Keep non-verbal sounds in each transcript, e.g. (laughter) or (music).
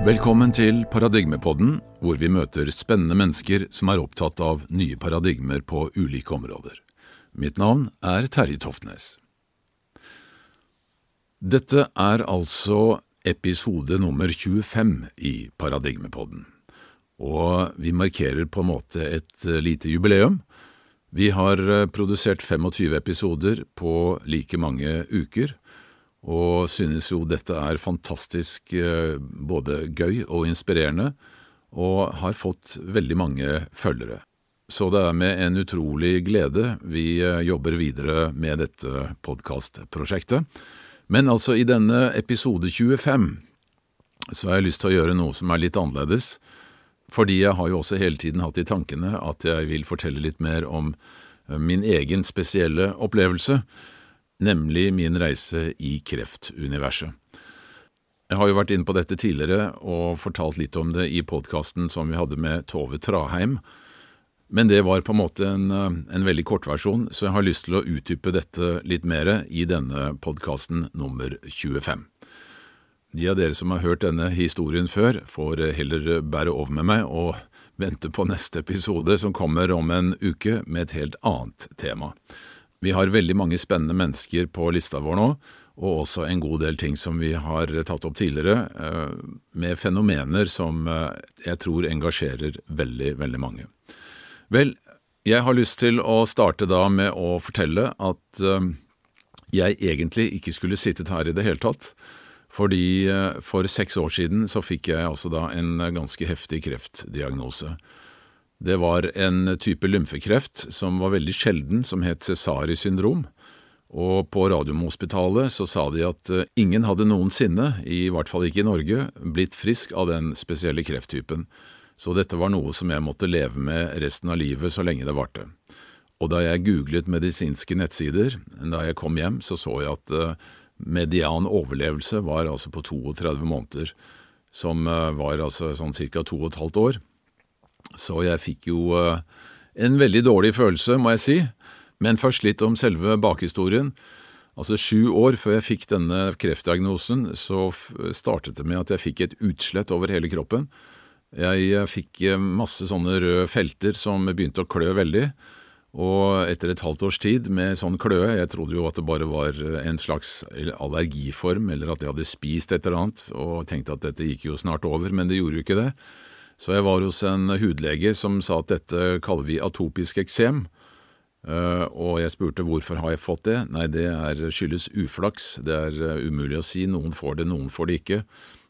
Velkommen til Paradigmepodden, hvor vi møter spennende mennesker som er opptatt av nye paradigmer på ulike områder. Mitt navn er Terje Toftnes. Dette er altså episode nummer 25 i Paradigmepodden, og vi markerer på en måte et lite jubileum. Vi har produsert 25 episoder på like mange uker, og synes jo dette er fantastisk både gøy og inspirerende, og har fått veldig mange følgere. Så det er med en utrolig glede vi jobber videre med dette podkastprosjektet. Men altså, i denne episode 25 så har jeg lyst til å gjøre noe som er litt annerledes, fordi jeg har jo også hele tiden hatt i tankene at jeg vil fortelle litt mer om min egen spesielle opplevelse, nemlig min reise i kreftuniverset. Jeg har jo vært inne på dette tidligere og fortalt litt om det i podkasten som vi hadde med Tove Traheim, men det var på en måte en, en veldig kortversjon, så jeg har lyst til å utdype dette litt mer i denne podkasten nummer 25. De av dere som har hørt denne historien før, får heller bære over med meg og vente på neste episode, som kommer om en uke med et helt annet tema. Vi har veldig mange spennende mennesker på lista vår nå, og også en god del ting som vi har tatt opp tidligere, med fenomener som jeg tror engasjerer veldig, veldig mange. Vel, jeg har lyst til å starte da med å fortelle at jeg egentlig ikke skulle sittet her i det hele tatt, fordi for seks år siden så fikk jeg altså da en ganske heftig kreftdiagnose. Det var en type lymfekreft som var veldig sjelden, som het Cesari syndrom, og på Radiumhospitalet så sa de at ingen hadde noensinne, i hvert fall ikke i Norge, blitt frisk av den spesielle krefttypen, så dette var noe som jeg måtte leve med resten av livet så lenge det varte. Og da jeg googlet medisinske nettsider, da jeg kom hjem, så så jeg at median overlevelse var altså på 32 måneder, som var altså sånn ca. to og et halvt år. Så jeg fikk jo en veldig dårlig følelse, må jeg si, men først litt om selve bakhistorien. Altså sju år før jeg fikk denne kreftdiagnosen, så startet det med at jeg fikk et utslett over hele kroppen. Jeg fikk masse sånne røde felter som begynte å klø veldig, og etter et halvt års tid med sånn kløe, jeg trodde jo at det bare var en slags allergiform, eller at jeg hadde spist et eller annet, og tenkte at dette gikk jo snart over, men det gjorde jo ikke det. Så jeg var hos en hudlege som sa at dette kaller vi atopisk eksem, og jeg spurte hvorfor har jeg fått det. Nei, det er skyldes uflaks, det er umulig å si, noen får det, noen får det ikke.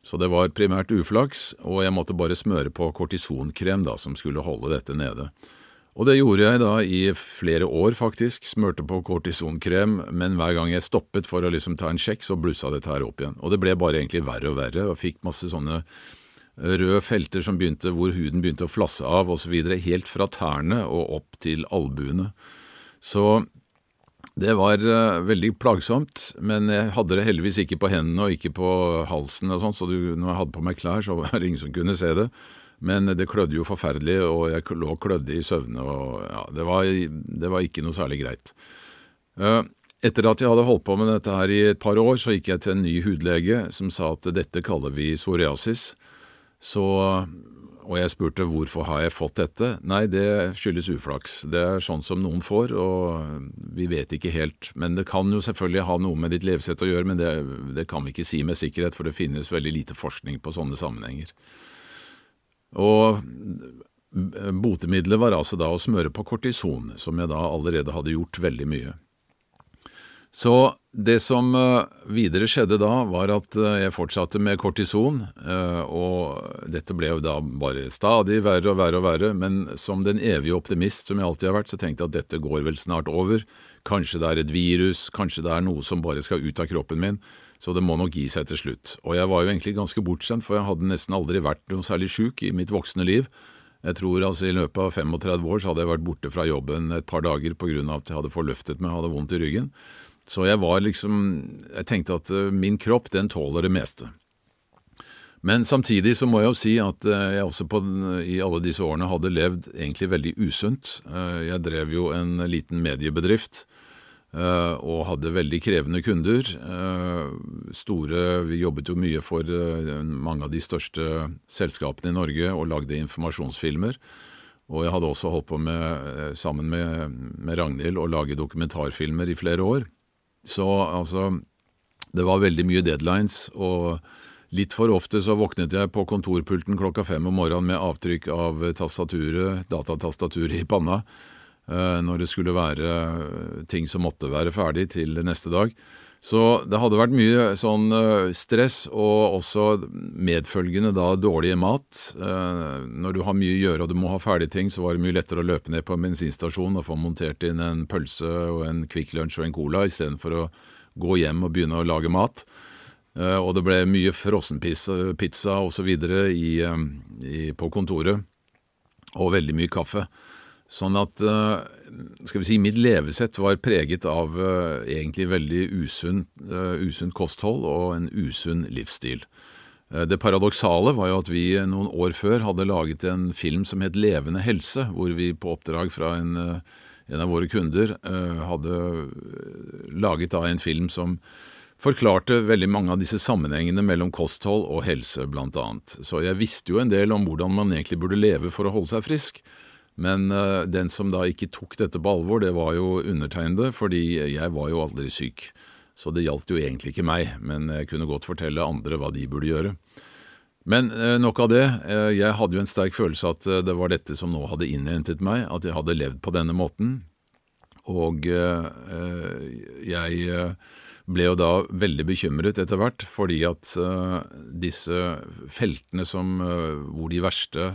Så det var primært uflaks, og jeg måtte bare smøre på kortisonkrem da, som skulle holde dette nede. Og det gjorde jeg da i flere år, faktisk, smørte på kortisonkrem, men hver gang jeg stoppet for å liksom ta en sjekk, så blussa dette her opp igjen. Og det ble bare egentlig verre og verre, og fikk masse sånne røde felter som begynte hvor huden begynte å flasse av videre, helt fra tærne og opp til albuene. Så det var veldig plagsomt, men jeg hadde det heldigvis ikke på hendene og ikke på halsen og sånn, så du, når jeg hadde på meg klær, så var det ingen som kunne se det. Men det klødde jo forferdelig, og jeg lå og klødde i søvne, og ja, det var, det var ikke noe særlig greit. Etter at jeg hadde holdt på med dette her i et par år, så gikk jeg til en ny hudlege som sa at dette kaller vi psoriasis. Så, og jeg spurte hvorfor har jeg fått dette? Nei, det skyldes uflaks. Det er sånn som noen får, og vi vet ikke helt. Men det kan jo selvfølgelig ha noe med ditt levesett å gjøre, men det, det kan vi ikke si med sikkerhet, for det finnes veldig lite forskning på sånne sammenhenger. Og botemiddelet var altså da å smøre på kortison, som jeg da allerede hadde gjort veldig mye. Så det som videre skjedde da, var at jeg fortsatte med kortison, og dette ble jo da bare stadig verre og verre og verre, men som den evige optimist som jeg alltid har vært, så tenkte jeg at dette går vel snart over, kanskje det er et virus, kanskje det er noe som bare skal ut av kroppen min, så det må nok gi seg til slutt. Og jeg var jo egentlig ganske bortskjemt, for jeg hadde nesten aldri vært noe særlig sjuk i mitt voksne liv. Jeg tror altså i løpet av 35 år så hadde jeg vært borte fra jobben et par dager på grunn av at jeg hadde forløftet meg og hadde vondt i ryggen. Så jeg var liksom Jeg tenkte at min kropp, den tåler det meste. Men samtidig så må jeg jo si at jeg også på, i alle disse årene hadde levd egentlig veldig usunt. Jeg drev jo en liten mediebedrift og hadde veldig krevende kunder, store Vi jobbet jo mye for mange av de største selskapene i Norge og lagde informasjonsfilmer. Og jeg hadde også holdt på med, sammen med, med Ragnhild, å lage dokumentarfilmer i flere år. Så altså Det var veldig mye deadlines, og litt for ofte så våknet jeg på kontorpulten klokka fem om morgenen med avtrykk av tastaturet, datatastaturet i panna, når det skulle være ting som måtte være ferdig til neste dag. Så det hadde vært mye sånn stress, og også medfølgende da dårlig mat. Når du har mye å gjøre og du må ha ferdige ting, så var det mye lettere å løpe ned på en bensinstasjon og få montert inn en pølse og en Kvikk Lunsj og en cola, istedenfor å gå hjem og begynne å lage mat. Og det ble mye frossenpizza osv. på kontoret, og veldig mye kaffe. Sånn at skal vi si, mitt levesett var preget av egentlig veldig usunt usunn kosthold og en usunn livsstil. Det paradoksale var jo at vi noen år før hadde laget en film som het Levende helse, hvor vi på oppdrag fra en, en av våre kunder hadde laget da en film som forklarte veldig mange av disse sammenhengene mellom kosthold og helse, blant annet. Så jeg visste jo en del om hvordan man egentlig burde leve for å holde seg frisk. Men uh, den som da ikke tok dette på alvor, det var jo undertegnede, fordi jeg var jo aldri syk. Så det gjaldt jo egentlig ikke meg, men jeg kunne godt fortelle andre hva de burde gjøre. Men uh, nok av det. Uh, jeg hadde jo en sterk følelse at det var dette som nå hadde innhentet meg, at jeg hadde levd på denne måten. Og jeg ble jo da veldig bekymret etter hvert, fordi at disse feltene som, hvor de verste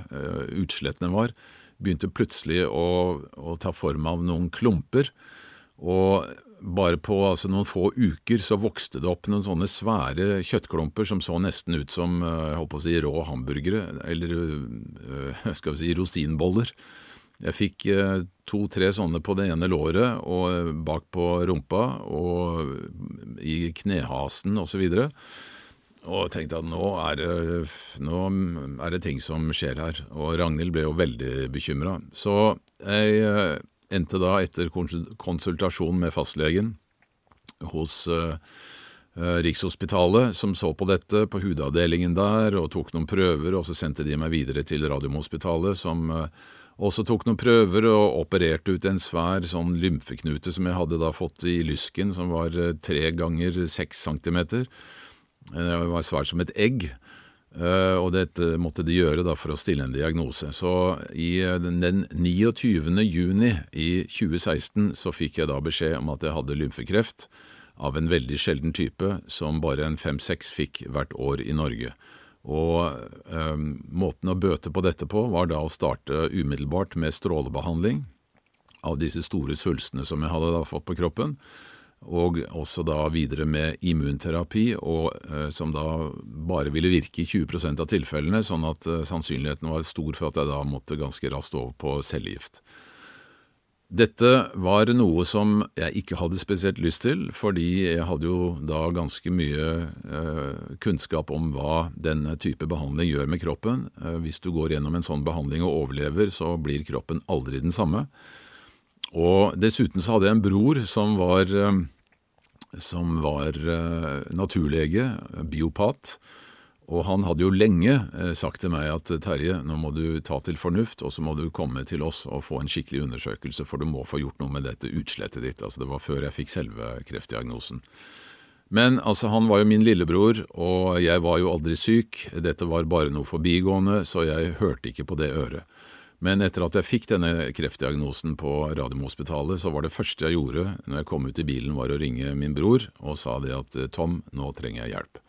utslettene var, begynte plutselig å, å, ta form av noen klumper. Og bare på altså, noen få uker så vokste det opp noen sånne svære kjøttklumper som så nesten ut som jeg håper å si, rå hamburgere, eller (laughs) skal vi si rosinboller. Jeg fikk to-tre sånne på det ene låret og bak på rumpa og i knehasen osv. Og, så og tenkte at nå er, det, nå er det ting som skjer her. Og Ragnhild ble jo veldig bekymra. Så jeg eh, endte da, etter konsultasjon med fastlegen hos uh, Rikshospitalet, som så på dette på hudavdelingen der og tok noen prøver, og så sendte de meg videre til Radiumhospitalet, som også tok noen prøver og opererte ut en svær sånn lymfeknute som jeg hadde da fått i lysken, som var tre ganger seks centimeter. Det var svært som et egg, eh, og dette måtte de gjøre da for å stille en diagnose. Så i eh, den 29. juni i 2016 så fikk jeg da beskjed om at jeg hadde lymfekreft av en veldig sjelden type, som bare en fem–seks fikk hvert år i Norge. Og eh, måten å bøte på dette på var da å starte umiddelbart med strålebehandling av disse store svulstene som jeg hadde da fått på kroppen og også da videre med immunterapi, og, eh, som da bare ville virke i 20% av tilfellene, sånn at eh, sannsynligheten var stor for at jeg da måtte ganske raskt over på cellegift. Dette var noe som jeg ikke hadde spesielt lyst til, fordi jeg hadde jo da ganske mye eh, kunnskap om hva denne type behandling gjør med kroppen. Hvis du går gjennom en sånn behandling og overlever, så blir kroppen aldri den samme. Og dessuten så hadde jeg en bror som var som var eh, naturlege, biopat. Og han hadde jo lenge eh, sagt til meg at Terje, nå må du ta til fornuft, og så må du komme til oss og få en skikkelig undersøkelse, for du må få gjort noe med dette utslettet ditt. Altså det var før jeg fikk selve kreftdiagnosen. Men altså, han var jo min lillebror, og jeg var jo aldri syk. Dette var bare noe forbigående, så jeg hørte ikke på det øret. Men etter at jeg fikk denne kreftdiagnosen på Radiumhospitalet, så var det første jeg gjorde når jeg kom ut i bilen, var å ringe min bror og sa det at Tom, nå trenger jeg hjelp.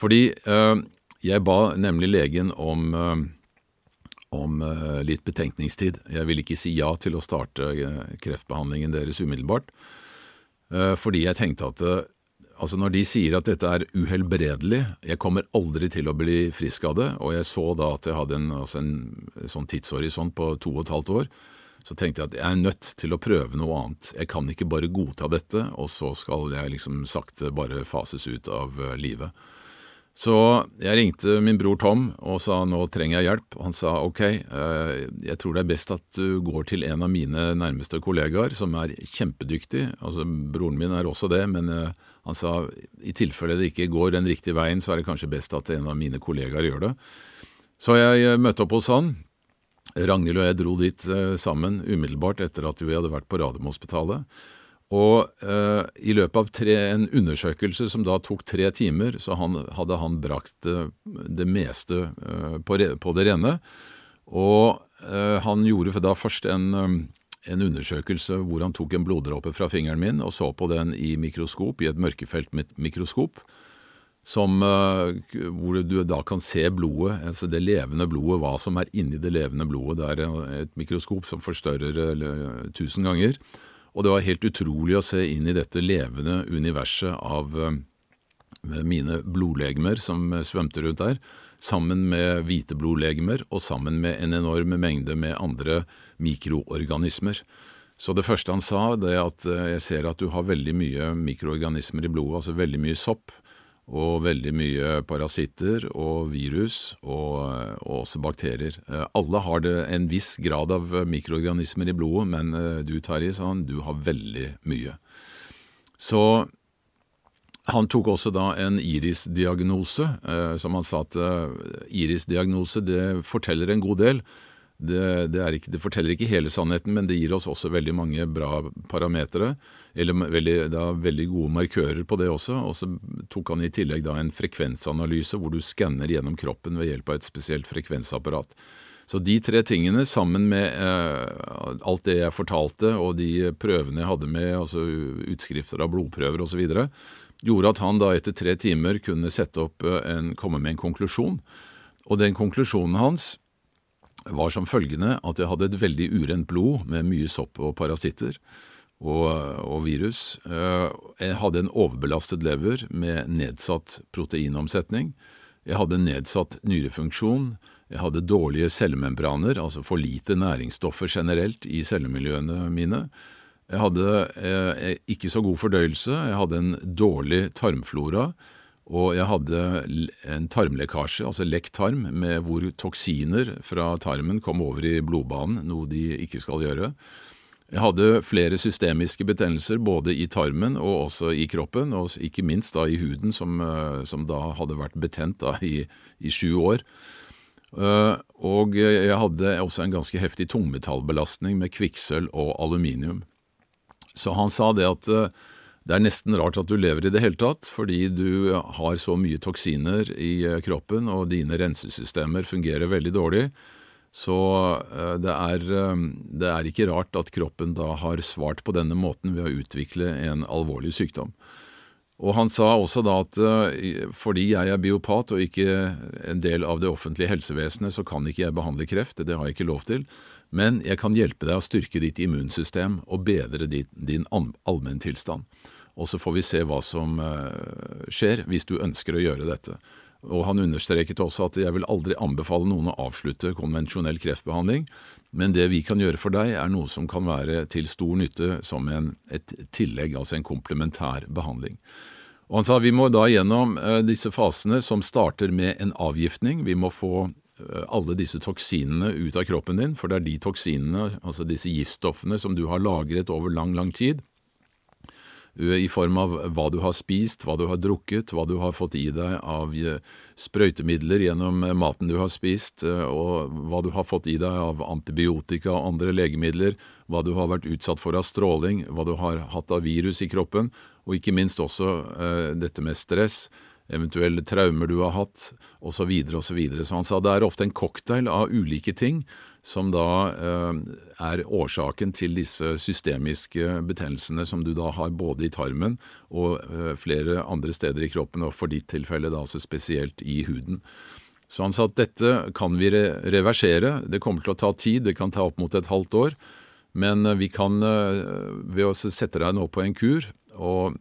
Fordi øh, jeg ba nemlig legen om, øh, om øh, litt betenkningstid. Jeg ville ikke si ja til å starte kreftbehandlingen deres umiddelbart, fordi jeg tenkte at Altså Når de sier at dette er uhelbredelig, jeg kommer aldri til å bli frisk av det, og jeg så da at jeg hadde en, altså en sånn tidshorisont på to og et halvt år, så tenkte jeg at jeg er nødt til å prøve noe annet. Jeg kan ikke bare godta dette, og så skal jeg liksom sakte bare fases ut av uh, livet. Så jeg ringte min bror Tom og sa nå trenger jeg hjelp. Han sa ok, eh, jeg tror det er best at du går til en av mine nærmeste kollegaer som er kjempedyktig. Altså Broren min er også det, men eh, han sa i tilfelle det ikke går den riktige veien, så er det kanskje best at en av mine kollegaer gjør det. Så jeg eh, møtte opp hos han. Ragnhild og jeg dro dit sammen umiddelbart etter at vi hadde vært på Radiumhospitalet. Og eh, i løpet av tre, en undersøkelse som da tok tre timer, så han, hadde han brakt eh, det meste eh, på, på, det rene. Og eh, han gjorde da først en, eh, en, undersøkelse hvor han tok en bloddråpe fra fingeren min og så på den i mikroskop, i et mørkefelt mikroskop. Som, eh, hvor du da kan se blodet, altså det levende blodet, hva som er inni det levende blodet. Det er et mikroskop som forstørrer tusen ganger. Og det var helt utrolig å se inn i dette levende universet av eh, mine blodlegemer som svømte rundt der, sammen med hvite blodlegemer og sammen med en enorm mengde med andre mikroorganismer. Så det første han sa, det er at eh, jeg ser at du har veldig mye mikroorganismer i blodet, altså veldig mye sopp og veldig mye parasitter og virus og, og, også bakterier. Eh, alle har det en viss grad av mikroorganismer i blodet, men eh, du Terje, sa han, du har veldig mye. Så han tok også da en irisdiagnose, eh, som han sa at irisdiagnose forteller en god del. Det, det, ikke, det, forteller ikke hele sannheten, men det gir oss også veldig mange bra parametere. Eller veldig, da, veldig gode markører på det også. Og så tok han i tillegg da en frekvensanalyse hvor du skanner gjennom kroppen ved hjelp av et spesielt frekvensapparat. Så de tre tingene, sammen med eh, alt det jeg fortalte og de prøvene jeg hadde med, altså utskrifter av blodprøver osv., gjorde at han da etter tre timer kunne sette opp eh, en, komme med en konklusjon. Og den konklusjonen hans var som følgende at jeg hadde et veldig urent blod med mye sopp og parasitter og, og, virus. Eh, jeg hadde en overbelastet lever med nedsatt proteinomsetning. Jeg hadde nedsatt nyrefunksjon. Jeg hadde dårlige cellemembraner, altså for lite næringsstoffer generelt i cellemiljøene mine. Jeg hadde eh, ikke så god fordøyelse. Jeg hadde en dårlig tarmflora. Og jeg hadde en tarmlekkasje, altså lekk tarm, med hvor toksiner fra tarmen kom over i blodbanen, noe de ikke skal gjøre. Jeg hadde flere systemiske betennelser både i tarmen og også i kroppen, og ikke minst da i huden, som, eh, som da hadde vært betent da i, i sju år. Eh, og jeg hadde også en ganske heftig tungmetallbelastning med kvikksølv og aluminium. Så han sa det at eh, det er nesten rart at du lever i det hele tatt, fordi du har så mye toksiner i eh, kroppen, og dine rensesystemer fungerer veldig dårlig. Så eh, det er, eh, det er, ikke rart at kroppen da har svart på denne måten ved å utvikle en alvorlig sykdom. Og han sa også da at fordi jeg er biopat og ikke en del av det offentlige helsevesenet, så kan ikke jeg behandle kreft, det har jeg ikke lov til, men jeg kan hjelpe deg å styrke ditt immunsystem og bedre din, din allmenntilstand og så får vi se hva som eh, skjer hvis du ønsker å gjøre dette. Og Han understreket også at jeg vil aldri anbefale noen å avslutte konvensjonell kreftbehandling, men det vi kan gjøre for deg, er noe som kan være til stor nytte som en, et tillegg, altså en komplementær behandling. Og Han sa vi må da gjennom eh, disse fasene som starter med en avgiftning. Vi må få eh, alle disse toksinene ut av kroppen din, for det er de toksinene, altså disse giftstoffene, som du har lagret over lang, lang tid, i form av hva du har spist, hva du har drukket, hva du har fått i deg av eh, sprøytemidler gjennom eh, maten du har spist, eh, og hva du har fått i deg av antibiotika og andre legemidler, hva du har vært utsatt for av stråling, hva du har hatt av virus i kroppen, og ikke minst også eh, dette med stress, eventuelle traumer du har hatt, osv., osv. Så, videre, så han sa det er ofte en cocktail av ulike ting som da eh, er årsaken til disse systemiske betennelsene som du da har både i tarmen og eh, flere andre steder i kroppen, og for ditt tilfelle da altså spesielt i huden. Så han sa at dette kan vi reversere, det kommer til å ta tid, det kan ta opp mot et halvt år, men eh, vi kan ved å sette deg nå på en kur, og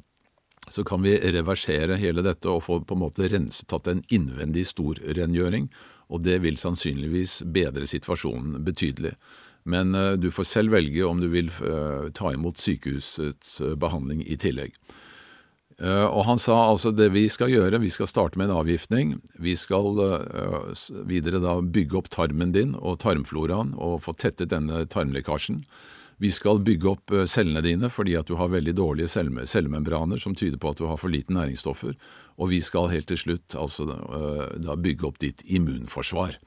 så kan vi reversere hele dette og få på en måte renset en innvendig storrengjøring og det vil sannsynligvis bedre situasjonen betydelig. Men eh, du får selv velge om du vil eh, ta imot sykehusets eh, behandling i tillegg. Og han sa altså det vi skal gjøre, vi skal starte med en avgiftning. Vi skal videre da bygge opp tarmen din og tarmfloraen og få tettet denne tarmlekkasjen. Vi skal bygge opp cellene dine fordi at du har veldig dårlige cellemembraner som tyder på at du har for lite næringsstoffer. Og vi skal helt til slutt altså uh, da bygge opp ditt immunforsvar.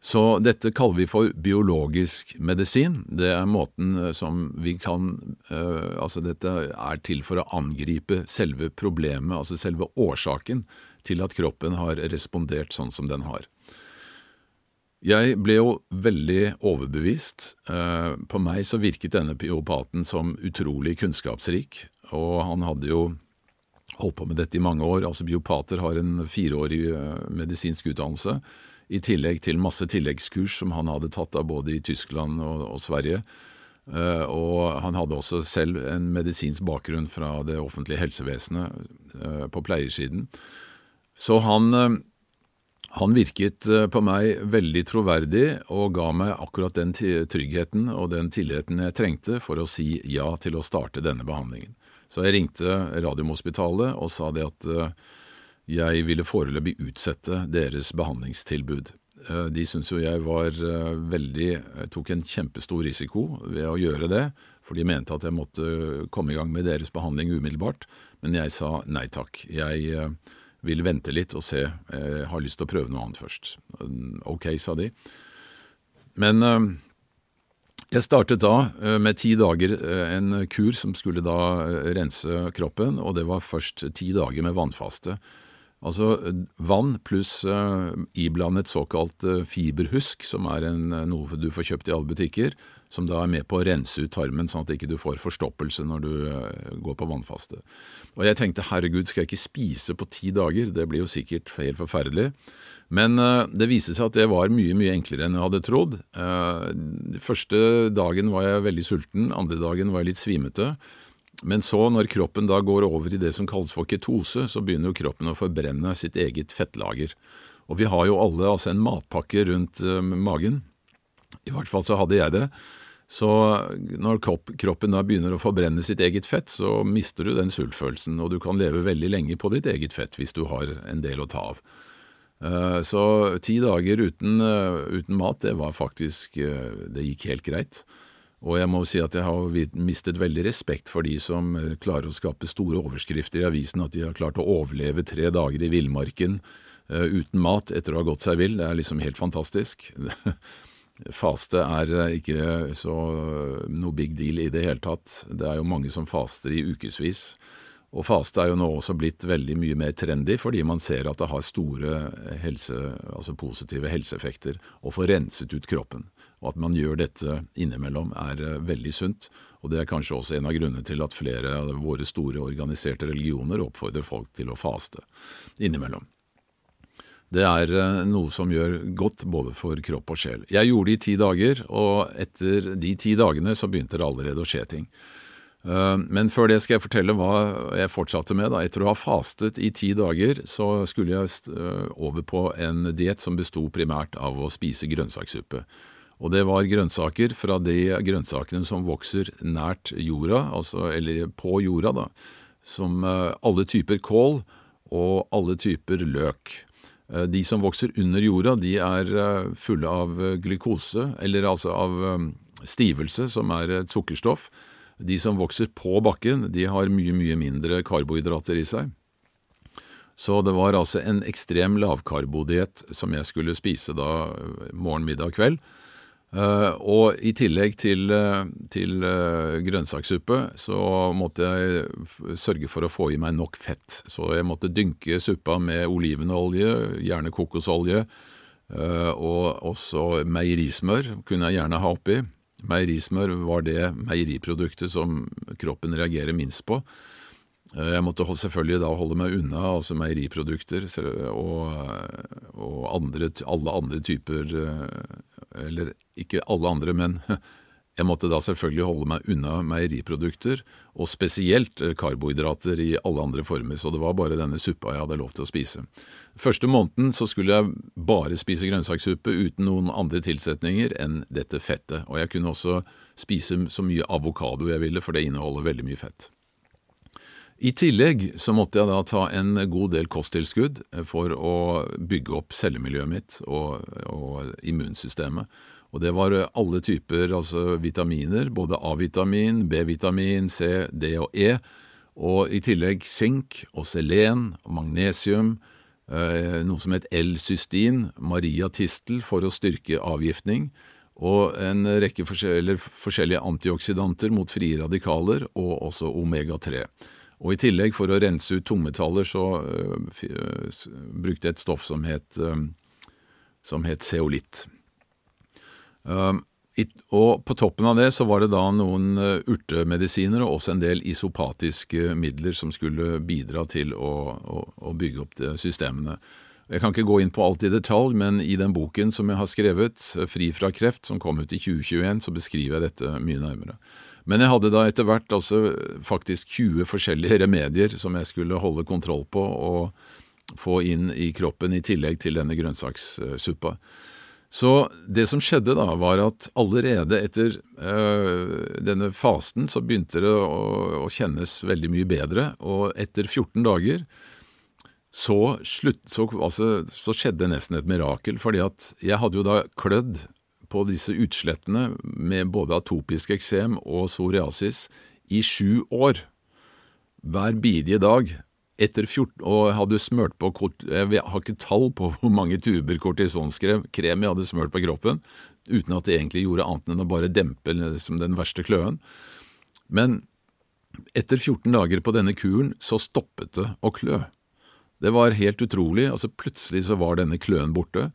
Så dette kaller vi for biologisk medisin. Det er måten eh, som vi kan uh, Altså dette er til for å angripe selve problemet, altså selve årsaken til at kroppen har respondert sånn som den har. Jeg ble jo veldig overbevist. På meg så virket denne biopaten som utrolig kunnskapsrik, og han hadde jo holdt på med dette i mange år. Altså Biopater har en fireårig uh, medisinsk utdannelse i tillegg til masse tilleggskurs som han hadde tatt av både i Tyskland og, og Sverige. Uh, og han hadde også selv en medisinsk bakgrunn fra det offentlige helsevesenet uh, på pleiersiden. Så han, uh, han virket på meg veldig troverdig og ga meg akkurat den tryggheten og den tilliten jeg trengte for å si ja til å starte denne behandlingen. Så jeg ringte Radiumhospitalet og sa det at jeg ville foreløpig utsette deres behandlingstilbud. Eh, de syntes jo jeg var eh, veldig tok en kjempestor risiko ved å gjøre det, for de mente at jeg måtte komme i gang med deres behandling umiddelbart, men jeg sa nei takk. Jeg eh, vil vente litt og se, jeg har lyst til å prøve noe annet først. Ok, sa de. Men jeg startet da med ti dager en kur som skulle da rense kroppen, og det var først ti dager med vannfaste. Altså vann pluss uh, iblandet såkalt uh, fiberhusk, som er en, uh, noe du får kjøpt i alle butikker, som da er med på å rense ut tarmen sånn at du ikke får forstoppelse når du går på vannfaste. Og jeg tenkte herregud, skal jeg ikke spise på ti dager, det blir jo sikkert helt forferdelig. Men det viste seg at det var mye, mye enklere enn jeg hadde trodd. Første dagen var jeg veldig sulten, andre dagen var jeg litt svimete. Men så, når kroppen da går over i det som kalles for ketose, så begynner jo kroppen å forbrenne sitt eget fettlager. Og vi har jo alle altså en matpakke rundt uh, magen. I hvert fall så hadde jeg det. Så når kroppen da begynner å forbrenne sitt eget fett, så mister du den sultfølelsen, og du kan leve veldig lenge på ditt eget fett hvis du har en del å ta av. Uh, så ti dager uten, uh, uten, mat, det var faktisk Det gikk helt greit. Og jeg må si at jeg har mistet veldig respekt for de som eh, klarer å skape store overskrifter i avisen, at de har klart å overleve tre dager i villmarken uh, uten mat etter å ha gått seg vill. Det er liksom helt fantastisk. (laughs) Faste er eh, ikke så noe big deal i det hele tatt. Det er jo mange som faster i ukevis. Og faste er jo nå også blitt veldig mye mer trendy, fordi man ser at det har store helse, altså positive helseeffekter å få renset ut kroppen. Og at man gjør dette innimellom er eh, veldig sunt, og det er kanskje også en av grunnene til at flere av våre store organiserte religioner oppfordrer folk til å faste innimellom. Det er eh, noe som gjør godt både for kropp og sjel. Jeg gjorde det i ti dager, og etter de ti dagene så begynte det allerede å skje ting. Eh, men før det skal jeg fortelle hva jeg fortsatte med. Da. Etter å ha fastet i ti dager, så skulle jeg over på en diett som besto primært av å spise grønnsakssuppe. Og det var grønnsaker fra de grønnsakene som vokser nært jorda, altså, eller på jorda, da. Som eh, alle typer kål og alle typer løk. De som vokser under jorda, de er fulle av glukose, eller altså av stivelse, som er et sukkerstoff de som vokser på bakken, de har mye, mye mindre karbohydrater i seg. Så det var altså en ekstrem lavkarbodiett som jeg skulle spise da eh, morgen, middag, kveld. Uh, og i tillegg til, uh, til uh, grønnsakssuppe så måtte jeg sørge for å få i meg nok fett. Så jeg måtte dynke suppa med olivenolje, gjerne kokosolje, og også meierismør kunne jeg gjerne ha oppi. Meierismør var det meieriproduktet som kroppen reagerer minst på. Eh, jeg måtte selvfølgelig da holde meg unna altså meieriprodukter og, og andre, alle andre typer eh, Eller ikke alle andre, men (laughs) Jeg måtte da selvfølgelig holde meg unna meieriprodukter, og spesielt eh, karbohydrater i alle andre former, så det var bare denne suppa jeg hadde lov til å spise. Første måneden så skulle jeg bare spise grønnsakssuppe uten noen andre tilsetninger enn dette fettet, og jeg kunne også spise så mye avokado jeg ville, for det inneholder veldig mye fett. I tillegg så måtte jeg da ta en god del kosttilskudd for å bygge opp cellemiljøet mitt og, og immunsystemet. Og det var alle typer altså vitaminer, både A-vitamin, B-vitamin, C, D og E, og i tillegg sink og selen og magnesium, eh, noe som het L-cystin, mariatistel for å styrke avgiftning, og en rekke forskjellige antioksidanter mot frie radikaler, og også omega-3. Og I tillegg, for å rense ut tungmetaller, så uh, brukte jeg et stoff som het, um, som het zeolitt. Og på toppen av det så var det da noen urtemedisiner og også en del isopatiske midler som skulle bidra til å, å, å bygge opp systemene. Jeg kan ikke gå inn på alt i detalj, men i den boken som jeg har skrevet, Fri fra kreft, som kom ut i 2021, så beskriver jeg dette mye nærmere. Men jeg hadde da etter hvert altså faktisk 20 forskjellige (laughs) remedier som jeg skulle holde kontroll på og få inn i kroppen i tillegg til denne grønnsakssuppa. Så det som skjedde da, var at allerede etter øh, denne fasten så begynte det å, å, kjennes veldig mye bedre, og etter 14 dager så, slutt, så, altså, så skjedde nesten et mirakel, fordi at jeg hadde jo da klødd på disse utslettene med både atopisk eksem og psoriasis i sju år. Hver bidige dag. Etter 14, og hadde smurt på Jeg har ikke tall på hvor mange tuber kortisonskrem krem jeg hadde smørt på kroppen, uten at det egentlig gjorde annet enn å bare dempe liksom, den verste kløen. Men etter 14 dager på denne kuren så stoppet det å klø. Det var helt utrolig. altså Plutselig så var denne kløen borte,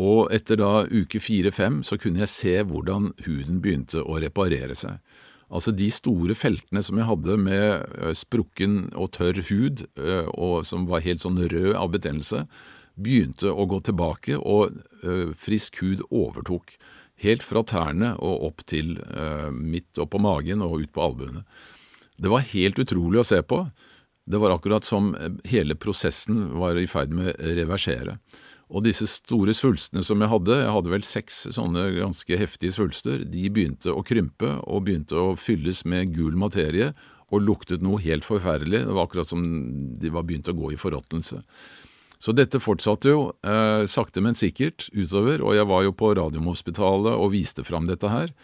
og etter da uke fire-fem så kunne jeg se hvordan huden begynte å reparere seg. Altså de store feltene som jeg hadde med sprukken og tørr hud, og som var helt sånn rød av betennelse, begynte å gå tilbake, og frisk hud overtok. Helt fra tærne og opp til midt oppå magen og ut på albuene. Det var helt utrolig å se på. Det var akkurat som hele prosessen var i ferd med å reversere. Og disse store svulstene som jeg hadde, jeg hadde vel seks sånne ganske heftige svulster, de begynte å krympe og begynte å fylles med gul materie og luktet noe helt forferdelig. Det var akkurat som de var begynt å gå i forråtnelse. Så dette fortsatte jo eh, sakte, men sikkert utover, og jeg var jo på Radiumhospitalet og viste fram dette her.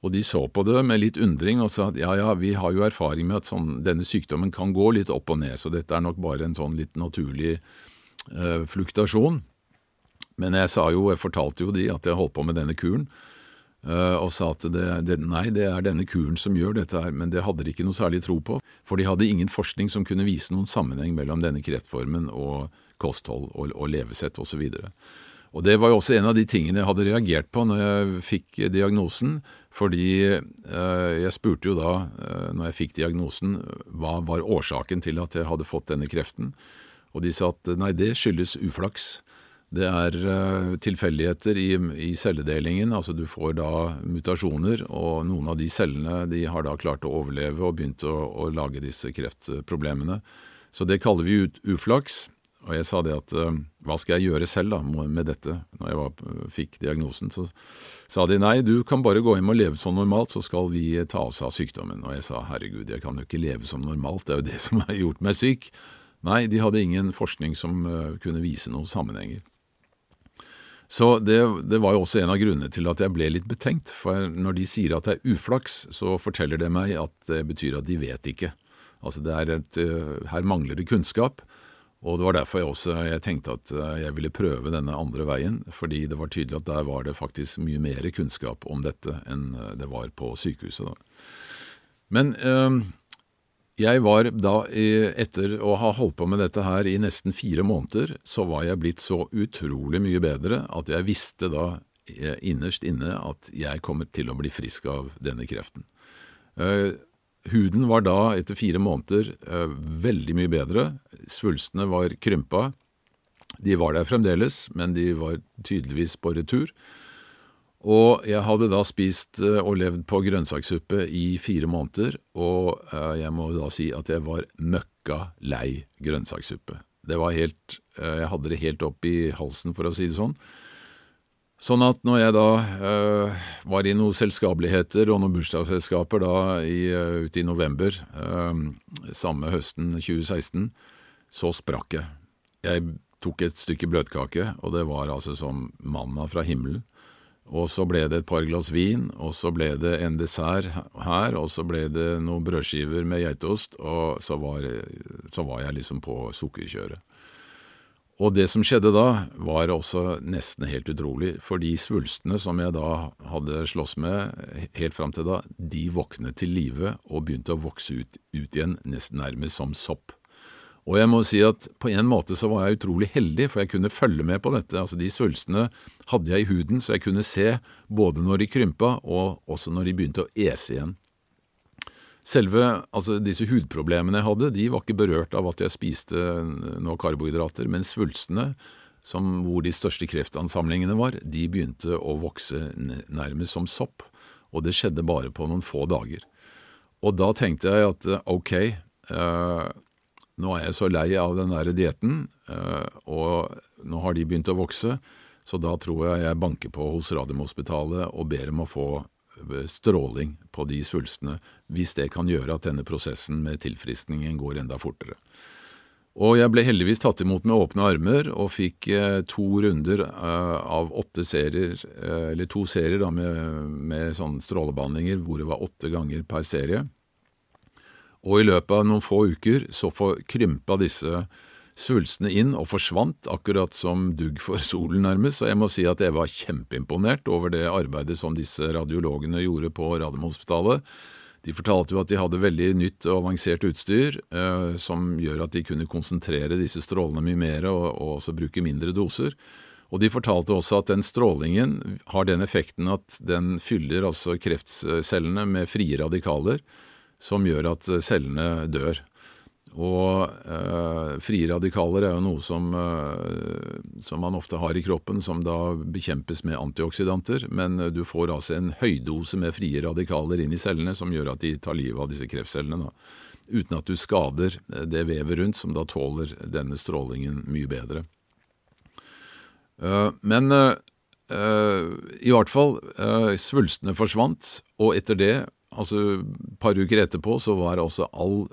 Og de så på det med litt undring og sa at ja, ja, vi har jo erfaring med at sånn, denne sykdommen kan gå litt opp og ned, så dette er nok bare en sånn litt naturlig eh, fluktasjon. Men jeg sa jo, jeg fortalte jo de at jeg holdt på med denne kuren, uh, og sa at det, det, nei, det er denne kuren som gjør dette her, men det hadde de ikke noe særlig tro på, for de hadde ingen forskning som kunne vise noen sammenheng mellom denne kreftformen og kosthold og, og levesett osv. Og Det var jo også en av de tingene jeg hadde reagert på når jeg fikk diagnosen, fordi uh, jeg spurte jo da, uh, når jeg fikk diagnosen, hva var årsaken til at jeg hadde fått denne kreften, og de sa at nei, det skyldes uflaks. Det er uh, tilfeldigheter i, i, celledelingen, altså du får da mutasjoner, og noen av de cellene de har da klart å overleve og begynt å, å lage disse kreftproblemene. Så det kaller vi ut uflaks. Og jeg sa det at uh, hva skal jeg gjøre selv da med dette, når jeg var, fikk diagnosen. Så sa de nei, du kan bare gå hjem og leve som normalt, så skal vi ta oss av sykdommen. Og jeg sa herregud, jeg kan jo ikke leve som normalt, det er jo det (laughs) som har gjort meg syk. Nei, de hadde ingen forskning som kunne vise noen sammenhenger. Så det, det, var jo også en av grunnene til at jeg ble litt betenkt, for når de sier at det er uflaks, så forteller det meg at det betyr at de vet ikke. Altså et, eh, Her mangler det kunnskap, og det var derfor jeg også jeg tenkte at eh, jeg ville prøve denne andre veien, fordi det var tydelig at der var det faktisk mye mer kunnskap om dette enn eh, det var på sykehuset. Men øh, jeg var da, etter å ha holdt på med dette her i nesten fire måneder, så var jeg blitt så utrolig mye bedre at jeg visste da eh, innerst inne at jeg kommer til å bli frisk av denne kreften. Uh, huden var da, etter fire måneder, uh, veldig mye bedre. Svulstene var krympa. De var der fremdeles, men de var tydeligvis på retur. Og jeg hadde da spist eh, og levd på grønnsakssuppe i fire måneder, og eh, jeg må da si at jeg var møkka lei grønnsakssuppe. Det var helt eh, Jeg hadde det helt opp i halsen, for å si det sånn. Sånn at når jeg da øh, var i noen selskapeligheter og noen bursdagsselskaper da i, ute i november øh, samme høsten 2016, så sprakk jeg. Jeg tok et stykke bløtkake, og det var altså som manna fra himmelen. Og så ble det et par glass vin, og så ble det en dessert her, og så ble det noen brødskiver med geitost, og så var, så var jeg liksom på sukkerkjøret. Og det som skjedde da, var også nesten helt utrolig, for de svulstene som jeg da hadde slåss med helt fram til da, de våknet til live og begynte å vokse ut, ut igjen, nesten nærmest som sopp. Og jeg må si at på en måte så var jeg utrolig heldig, for jeg kunne følge med på dette. Altså De svulstene hadde jeg i huden, så jeg kunne se både når de krympa og også når de begynte å ese igjen. Selve altså disse hudproblemene jeg hadde, de var ikke berørt av at jeg spiste noe karbohydrater, men svulstene, som hvor de største kreftansamlingene var, de begynte å vokse nærmest som sopp, og det skjedde bare på noen få dager. Og da tenkte jeg at ok, eh, nå er jeg så lei av den der dietten, eh, og nå har de begynt å vokse, så da tror jeg jeg banker på hos Radiumhospitalet og ber om å få stråling på de svulstene, hvis det kan gjøre at denne prosessen med tilfriskningen går enda fortere. Og jeg ble heldigvis tatt imot med åpne armer og fikk eh, to runder eh, av åtte serier, eh, eller to serier da, med, med sånne strålebehandlinger hvor det var åtte ganger per serie. Og i løpet av noen få uker så krympa disse svulstene inn og forsvant, akkurat som dugg for solen, nærmest, og jeg må si at jeg var kjempeimponert over det arbeidet som disse radiologene gjorde på Radiumhospitalet. De fortalte jo at de hadde veldig nytt og avansert utstyr eh, som gjør at de kunne konsentrere disse strålene mye mer og, og også bruke mindre doser. Og de fortalte også at den strålingen har den effekten at den fyller altså kreftcellene med frie radikaler, som gjør at cellene dør. Og eh, frie radikaler er jo noe som, eh, som, man ofte har i kroppen, som da bekjempes med antioksidanter, men eh, du får altså en høydose med frie radikaler inn i cellene som gjør at de tar livet av disse kreftcellene, da, uten at du skader det vevet rundt, som da tåler denne strålingen mye bedre. Eh, men i hvert fall, svulstene forsvant, og etter det, altså par uker etterpå, så var altså all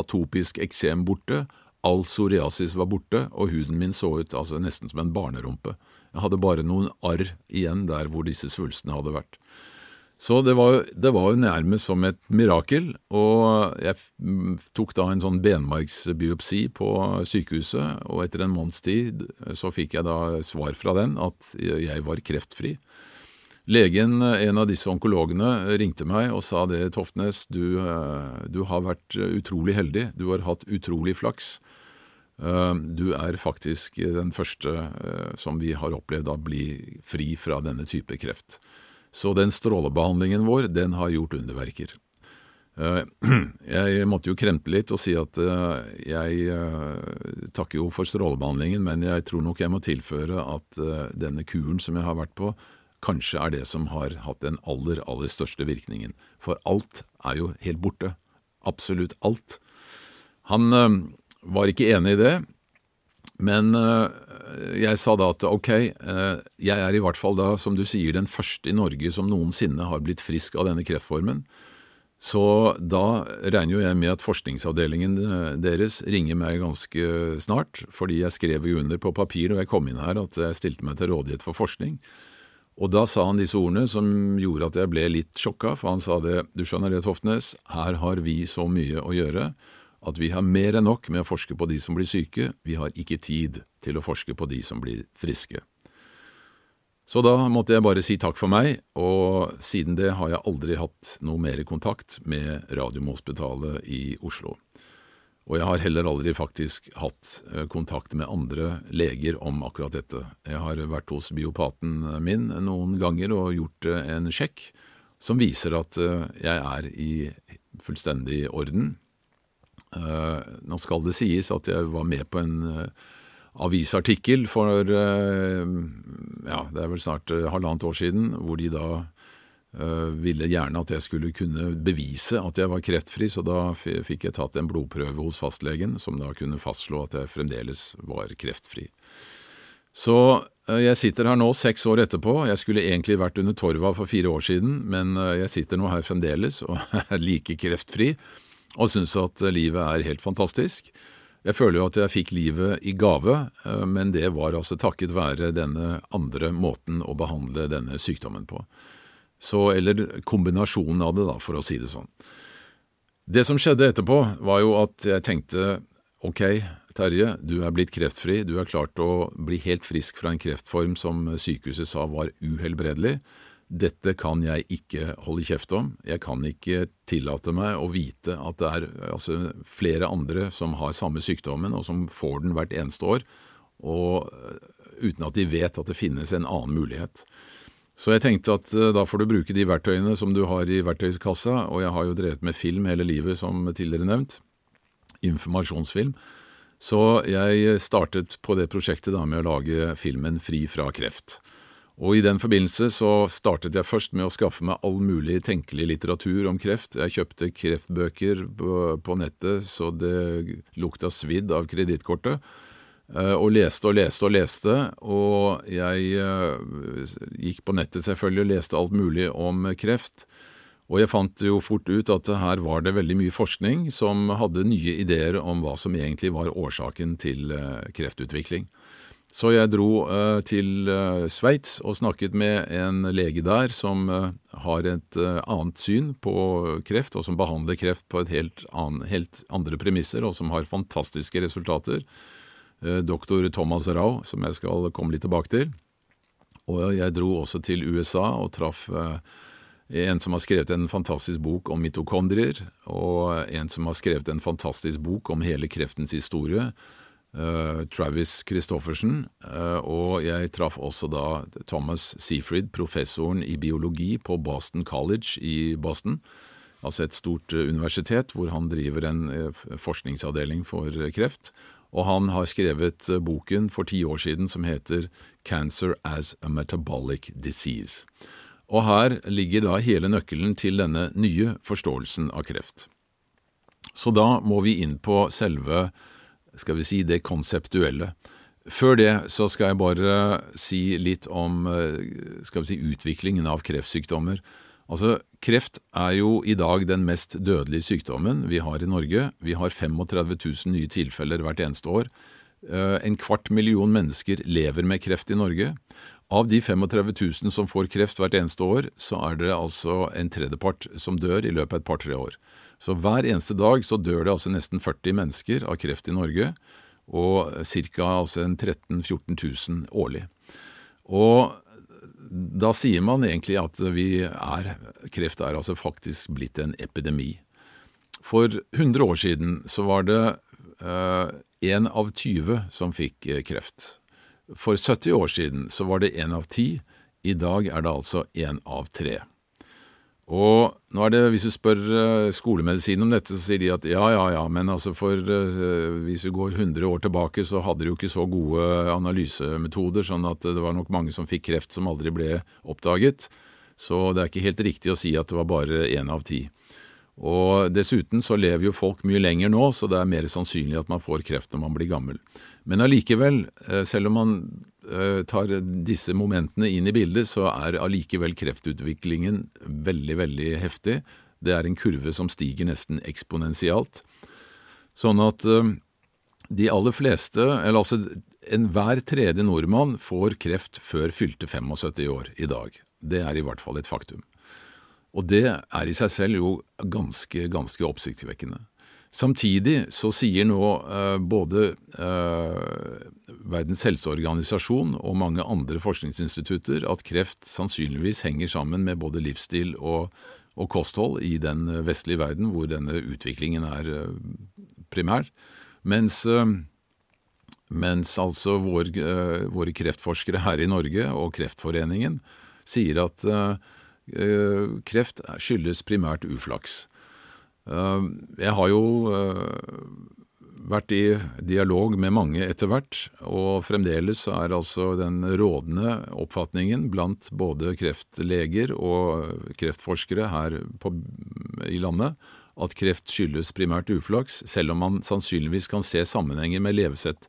atopisk eksem borte, all psoriasis var borte, og huden min så ut altså nesten som en barnerumpe. Jeg hadde bare noen arr igjen der hvor disse svulstene hadde vært. Så det var, det var jo nærmest som et mirakel, og jeg tok da en sånn benmargsbiopsi på sykehuset, og etter en måneds tid så fikk jeg da svar fra den at jeg var kreftfri. Legen, en av disse onkologene, ringte meg og sa det, Toftnes, du, eh, du, har vært utrolig heldig, du har hatt utrolig flaks. Eh, du er faktisk den første eh, som vi har opplevd å bli fri fra denne type kreft. Så den strålebehandlingen vår, den har gjort underverker. (clears throat) Jeg måtte jo kremte litt og si at jeg takker jo for strålebehandlingen, men jeg tror nok jeg må tilføre at denne kuren som jeg har vært på, kanskje er det som har hatt den aller, aller største virkningen. For alt er jo helt borte. Absolutt alt. Han øh, var ikke enig i det, men øh, jeg sa da at ok, øh, jeg er i hvert fall da, som du sier, den første i Norge som noensinne har blitt frisk av denne kreftformen. Så da regner jo jeg med at forskningsavdelingen deres ringer meg ganske snart, fordi jeg skrev jo under på papir da jeg kom inn her at jeg stilte meg til rådighet for forskning. Og da sa han disse ordene som gjorde at jeg ble litt sjokka, for han sa det, du skjønner det, Toftnes, her har vi så mye å gjøre at vi har mer enn nok med å forske på de som blir syke, vi har ikke tid til å forske på de som blir friske. Så da måtte jeg bare si takk for meg, og siden det har jeg aldri hatt noe mer kontakt med Radiumhospitalet i Oslo. Og jeg har heller aldri faktisk hatt eh, kontakt med andre leger om akkurat dette. Jeg har vært hos biopaten min noen ganger og gjort eh, en sjekk som viser at eh, jeg er i fullstendig orden. Nå skal det sies at jeg var med på en avisartikkel for ja, det er vel snart halvannet år siden, hvor de da ville gjerne at jeg skulle kunne bevise at jeg var kreftfri, så da fikk jeg tatt en blodprøve hos fastlegen som da kunne fastslå at jeg fremdeles var kreftfri. Så jeg sitter her nå seks år etterpå. Jeg skulle egentlig vært under Torva for fire år siden, men jeg sitter nå her fremdeles og (laughs) er like kreftfri og syns at livet er helt fantastisk. Jeg føler jo at jeg fikk livet i gave, men det var altså takket være denne andre måten å behandle denne sykdommen på. Så, eller kombinasjonen av det, da, for å si det sånn. Det som skjedde etterpå, var jo at jeg tenkte ok, Terje, du er blitt kreftfri, du er klart å bli helt frisk fra en kreftform som sykehuset sa var uhelbredelig. Dette kan jeg ikke holde kjeft om. Jeg kan ikke tillate meg å vite at det er altså, flere andre som har samme sykdommen, og som får den hvert eneste år, og uten at de vet at det finnes en annen mulighet. Så jeg tenkte at eh, da får du bruke de verktøyene som du har i verktøyskassa, og jeg har jo drevet med film hele livet, som tidligere nevnt. Informasjonsfilm. Så jeg startet på det prosjektet da med å lage filmen Fri fra kreft. Og i den forbindelse så startet jeg først med å skaffe meg all mulig tenkelig litteratur om kreft. Jeg kjøpte kreftbøker på nettet så det lukta svidd av kredittkortet. Eh, og leste og leste og leste, og jeg eh, gikk på nettet selvfølgelig og leste alt mulig om kreft. Og jeg fant jo fort ut at her var det veldig mye forskning som hadde nye ideer om hva som egentlig var årsaken til eh, kreftutvikling. Så jeg dro til Sveits og snakket med en lege der som har et annet syn på kreft, og som behandler kreft på helt, an, helt andre premisser, og som har fantastiske resultater. Eh, doktor Thomas Rau, som jeg skal komme litt tilbake til. Og jeg dro også til USA og traff eh, en som har skrevet en fantastisk bok om mitokondrier, og en som har skrevet en fantastisk bok om hele kreftens historie, uh, Travis Christoffersen. Og jeg traff også da Thomas Seafried, professoren i biologi på Boston College i Boston. Altså et stort universitet hvor han driver en forskningsavdeling for kreft og han har skrevet eh, boken for ti år siden som heter Cancer as a Metabolic Disease. Og her ligger da hele nøkkelen til denne nye forståelsen av kreft. Så da må vi inn på selve, skal vi si, det konseptuelle. Før det så skal jeg bare si litt om, eh, skal vi si, utviklingen av kreftsykdommer. Altså, Kreft er jo i dag den mest dødelige sykdommen vi har i Norge. Vi har 35 000 nye tilfeller hvert eneste år. Eh, en kvart million mennesker lever med kreft i Norge. Av de 35 000 som får kreft hvert eneste år, så er det altså en tredjepart som dør i løpet av et par-tre år. Så hver eneste dag så dør det altså nesten 40 mennesker av kreft i Norge, og ca. Altså 13 000-14 000 årlig. Og da sier man egentlig at er, kreft er altså faktisk blitt en epidemi. For 100 år siden så var det én eh, av 20 som fikk uh, kreft. For 70 år siden så var det én av ti. I dag er det altså én av tre. Og nå er det, Hvis du spør uh, skolemedisin om dette, så sier de at ja, ja, ja, men altså for uh, hvis vi går 100 år tilbake, så hadde de jo ikke så gode analysemetoder, sånn at det var nok mange som fikk kreft som aldri ble oppdaget. Så det er ikke helt riktig å si at det var bare én av ti. Og Dessuten så lever jo folk mye lenger nå, så det er mer sannsynlig at man får kreft når man blir gammel. Men allikevel, uh, selv om man Eh, tar disse momentene inn i bildet, så er allikevel kreftutviklingen veldig, veldig heftig. Det er en kurve som stiger nesten eksponentielt. Sånn at eh, de aller fleste, eller altså enhver tredje nordmann, får kreft før fylte 75 år i dag. Det er i hvert fall et faktum. Og det er i seg selv jo ganske, ganske oppsiktsvekkende. Samtidig så sier nå eh, både eh, Verdens helseorganisasjon og mange andre forskningsinstitutter at kreft sannsynligvis henger sammen med både livsstil og, og kosthold i den vestlige verden, hvor denne utviklingen er eh, primær. Mens, eh, mens altså vår, eh, våre kreftforskere her i Norge og Kreftforeningen sier at eh, kreft skyldes primært uflaks. Eh, jeg har jo eh, vært i dialog med mange etter hvert, og fremdeles er altså den rådende oppfatningen blant både kreftleger og kreftforskere her på, i landet at kreft skyldes primært uflaks, selv om man sannsynligvis kan se sammenhenger med levesett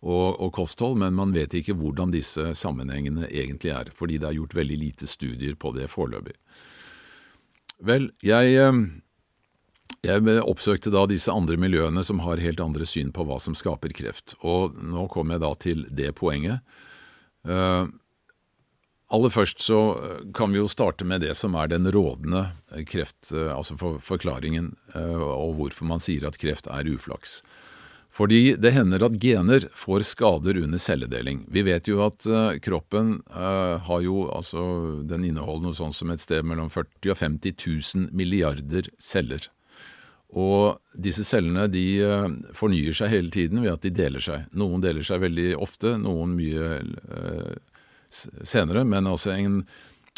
og, og, kosthold, men man vet ikke hvordan disse sammenhengene egentlig er, fordi det er gjort veldig lite studier på det foreløpig. Vel, jeg, eh, jeg oppsøkte da disse andre miljøene som har helt andre syn på hva som skaper kreft, og nå kommer jeg da til det poenget. Uh, aller først så kan vi jo starte med det som er den rådende kreft, altså for, forklaringen, og hvorfor man sier at kreft er uflaks. Fordi det hender at gener får skader under celledeling. Vi vet jo at kroppen har jo, altså, den inneholder noe sånt som et sted mellom 40 og 50 000 milliarder celler. Og disse cellene de uh, fornyer seg hele tiden ved at de deler seg. Noen deler seg veldig ofte, noen mye senere, men altså en,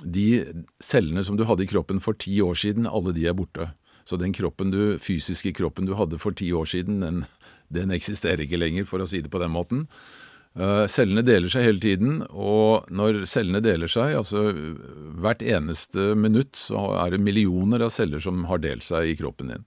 de cellene som du hadde i kroppen for ti år siden, alle de er borte. Så den kroppen du, fysiske kroppen du hadde for ti år siden, den den eksisterer ikke lenger, for å si det på den måten. Uh, cellene deler seg hele tiden, og når cellene deler seg, altså hvert eneste minutt, så er det millioner av celler som har delt seg i kroppen din.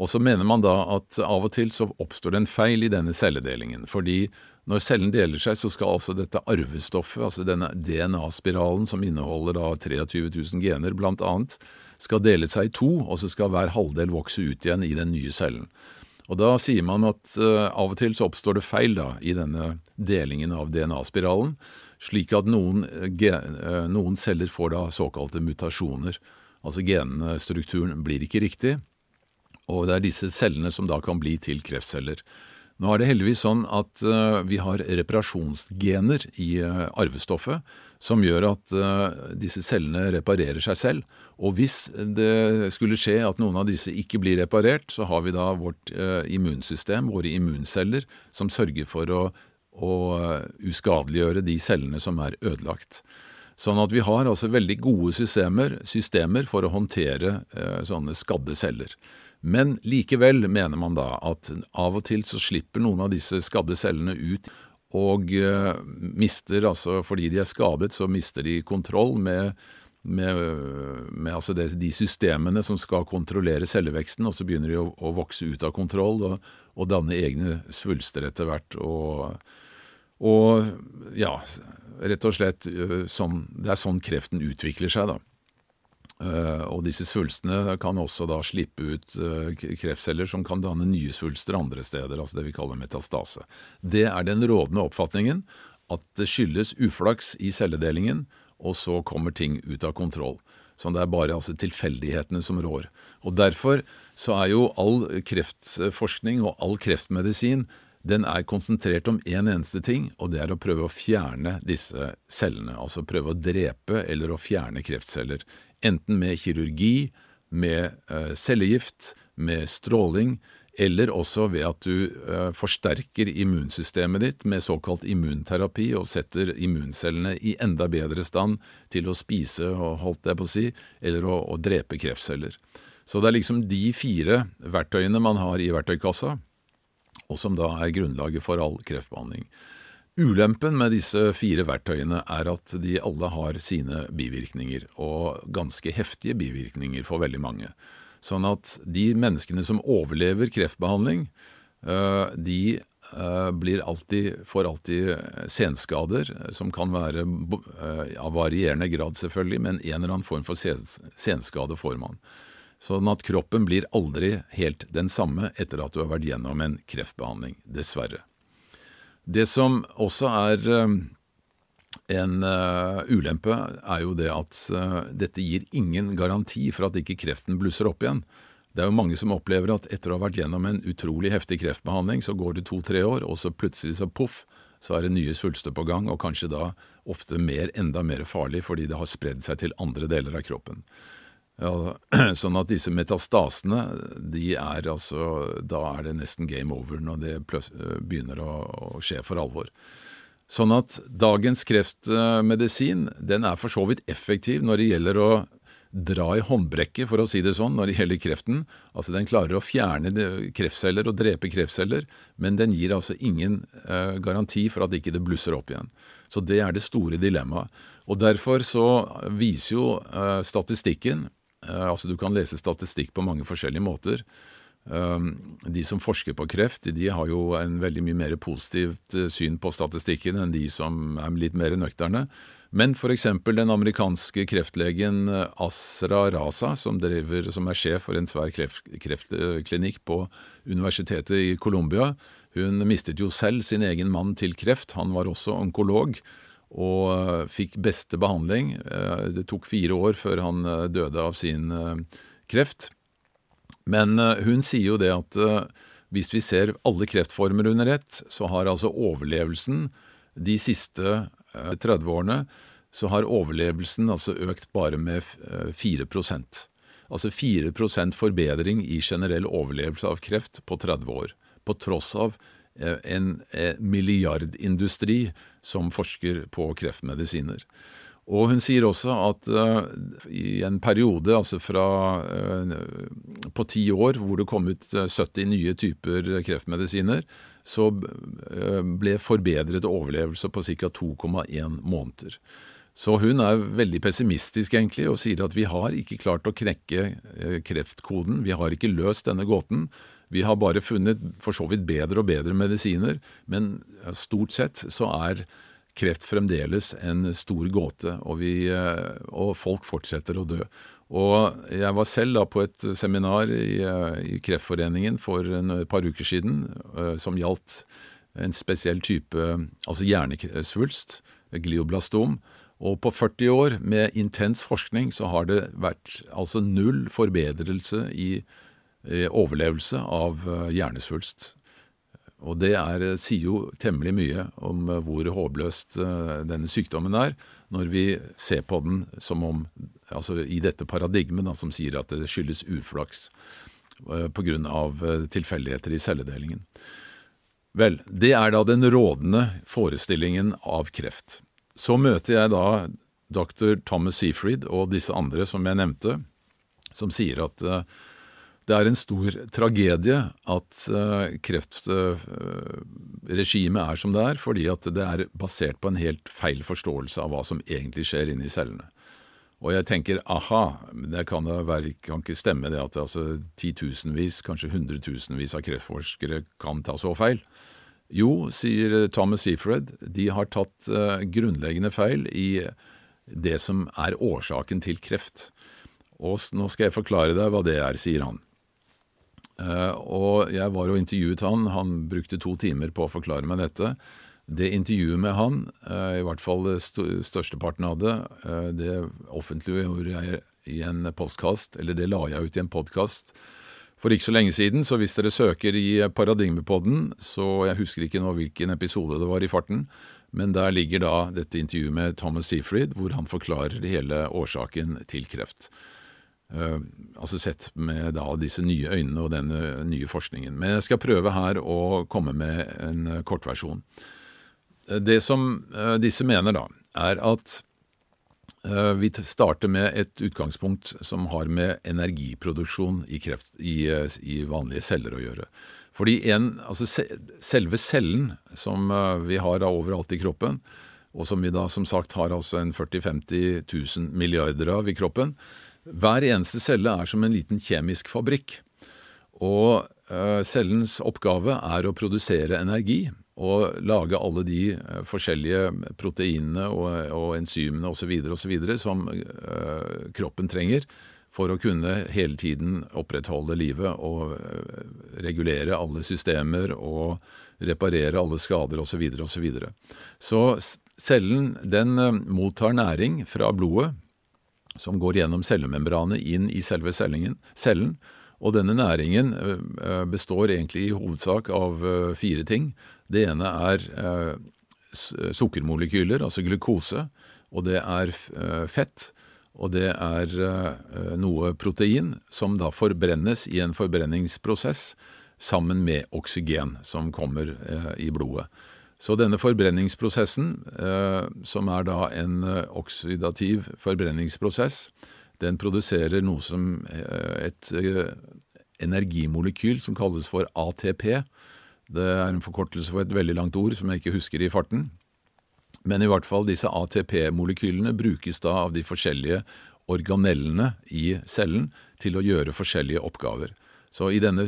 Og så mener man da at av og til så oppstår det en feil i denne celledelingen. Fordi når cellen deler seg, så skal altså dette arvestoffet, altså denne DNA-spiralen som inneholder da 23 000 gener blant annet, skal dele seg i to, og så skal hver halvdel vokse ut igjen i den nye cellen. Og Da sier man at uh, av og til så oppstår det feil da, i denne delingen av DNA-spiralen, slik at noen, uh, noen, celler får da såkalte mutasjoner. Altså genstrukturen blir ikke riktig, og det er disse cellene som da kan bli til kreftceller. Nå er det heldigvis sånn at uh, vi har reparasjonsgener i arvestoffet, som gjør at disse cellene reparerer seg selv, og hvis det skulle skje at noen av disse ikke blir reparert, så har vi da vårt eh, immunsystem, våre immunceller, som sørger for å, å uskadeliggjøre de cellene som er ødelagt. Sånn at vi har altså veldig gode systemer, systemer for å håndtere sånne skadde celler. Men likevel mener man da at av og til så slipper noen av disse skadde cellene ut og uh, mister, altså fordi de er skadet, så mister de kontroll med med, med altså de systemene som skal kontrollere celleveksten, og så begynner de å, å vokse ut av kontroll og, og, danne egne svulster etter hvert. Og, og, ja, rett og slett øh, sånn, det er sånn kreften utvikler seg, da. Uh, og disse svulstene kan også da slippe ut uh, kreftceller som kan danne nye svulster andre steder, altså det vi kaller metastase. Det er den rådende oppfatningen at det skyldes uflaks i celledelingen, og så kommer ting ut av kontroll. Så det er bare altså tilfeldighetene som rår. Og Derfor så er jo all kreftforskning og all kreftmedisin den er konsentrert om én en eneste ting, og det er å prøve å fjerne disse cellene. Altså prøve å drepe eller å fjerne kreftceller. Enten med kirurgi, med uh, cellegift, med stråling, eller også ved at du uh, forsterker immunsystemet ditt med såkalt immunterapi og setter immuncellene i enda bedre stand til å spise, og holdt jeg på å si, eller å, å drepe kreftceller. Så det er liksom de fire verktøyene man har i verktøykassa, og som da er grunnlaget for all kreftbehandling. Ulempen med disse fire verktøyene er at de alle har sine bivirkninger, og ganske heftige bivirkninger for veldig mange. Sånn at de menneskene som overlever kreftbehandling, eh, de eh, blir alltid, får alltid senskader, som kan være eh, av varierende grad, selvfølgelig, men en eller annen form for senskade får man. Sånn at kroppen blir aldri helt den samme etter at du har vært gjennom en kreftbehandling, dessverre. Det som også er en uh, ulempe er jo det at uh, dette gir ingen garanti for at ikke kreften blusser opp igjen. Det er jo mange som opplever at etter å ha vært gjennom en utrolig heftig kreftbehandling, så går det to–tre år, og så plutselig så poff, så er det nye svulster på gang, og kanskje da ofte mer, enda mer farlig fordi det har spredd seg til andre deler av kroppen. Ja, (clears throat) sånn at disse metastasene, de er altså Da er det nesten game over når det begynner å, å skje for alvor. Sånn at dagens kreftmedisin den er for så vidt effektiv når det gjelder å dra i håndbrekket, for å si det sånn, når det gjelder kreften. Altså Den klarer å fjerne kreftceller og drepe kreftceller, men den gir altså ingen eh, garanti for at ikke det blusser opp igjen. Så det er det store dilemmaet. Og Derfor så viser jo eh, statistikken eh, Altså du kan lese statistikk på mange forskjellige måter. De som forsker på kreft, de har jo en veldig mye mer positivt syn på statistikken enn de som er litt mer nøkterne. Men for eksempel den amerikanske kreftlegen Asra Raza, som, driver, som er sjef for en svær kreft, kreftklinikk på universitetet i Colombia, hun mistet jo selv sin egen mann til kreft. Han var også onkolog og fikk beste behandling. Det tok fire år før han døde av sin kreft. Men hun sier jo det at hvis vi ser alle kreftformer under ett, så har altså overlevelsen de siste 30 årene så har overlevelsen altså økt bare med 4% Altså 4% forbedring i generell overlevelse av kreft på 30 år, på tross av en milliardindustri som forsker på kreftmedisiner. Og hun sier også at uh, i en periode, altså fra på ti år, hvor det kom ut 70 nye typer kreftmedisiner, så ble forbedret overlevelse på ca. 2,1 måneder. Så hun er veldig pessimistisk, egentlig, og sier at vi har ikke klart å knekke kreftkoden, vi har ikke løst denne gåten. Vi har bare funnet for så vidt bedre og bedre medisiner, men stort sett så er kreft fremdeles en stor gåte, og, vi, eh, og, folk fortsetter å dø. Og jeg var selv da på et seminar i, eh, i Kreftforeningen for en par uker siden eh, som gjaldt en spesiell type altså hjernesvulst, glioblastom. Og på 40 år med intens forskning så har det vært altså null forbedrelse i overlevelse av hjernesvulst. Og det er, eh, sier jo temmelig mye om eh, hvor håpløst eh, denne sykdommen er, når vi ser på den som om Altså i dette paradigmet da, som sier at det skyldes uflaks av tilfeldigheter i celledelingen. Vel, det er da den rådende forestillingen av kreft. Så møter jeg da dr. Thomas Seafried og disse andre som jeg nevnte, som sier at det er en stor tragedie at uh, kreftregimet er som det er, fordi at det er basert på en helt feil forståelse av hva som egentlig skjer inni cellene. Og jeg tenker aha, det kan, være, kan ikke stemme det at altså, titusenvis, kanskje hundretusenvis av kreftforskere kan ta så feil. Jo, sier Thomas Seafred, de har tatt uh, grunnleggende feil i det som er årsaken til kreft. Og nå skal jeg forklare deg hva det er, sier han. Eh, og jeg var og intervjuet han, han brukte to timer på å forklare meg dette. Det intervjuet med han, eh, i hvert fall størsteparten av det, eh, det offentliggjorde jeg i en postkast, eller det la jeg ut i en podkast for ikke så lenge siden, så hvis dere søker i Paradigmepodden, så jeg husker ikke nå hvilken episode det var i farten, men der ligger da dette intervjuet med Thomas Seafried, hvor han forklarer hele årsaken til kreft. Uh, altså sett med da disse nye øynene og denne nye forskningen. Men jeg skal prøve her å komme med en uh, kortversjon. Uh, det som disse mener, da, er at vi starter med et utgangspunkt som har med energiproduksjon i, kreft, i, i vanlige celler å gjøre. Fordi en, altså selve cellen som vi har da overalt i kroppen, og som vi da som sagt har altså en 40 000-50 000 milliarder av i kroppen, hver eneste celle er som en liten kjemisk fabrikk. Og uh, cellens oppgave er å produsere energi og lage alle de uh, forskjellige proteinene og, og enzymene osv. osv. som uh, kroppen trenger for å kunne hele tiden opprettholde livet og regulere alle systemer og reparere alle skader osv. osv. Så, videre, så cellen den mottar næring fra blodet som går gjennom cellemembranet inn i selve cellen. Og denne næringen består egentlig i hovedsak av fire ting. Det ene er sukkermolekyler, altså glukose, og det er fett. Og det er noe protein som da forbrennes i en forbrenningsprosess sammen med oksygen som kommer i blodet. Så denne forbrenningsprosessen, eh, som er da en eh, oksidativ forbrenningsprosess, den produserer noe som eh, et energimolekyl som kalles for ATP. Det er en forkortelse for et veldig langt ord som jeg ikke husker i farten. Men i hvert fall disse ATP-molekylene brukes da av de forskjellige organellene i cellen til å gjøre forskjellige oppgaver. Så i denne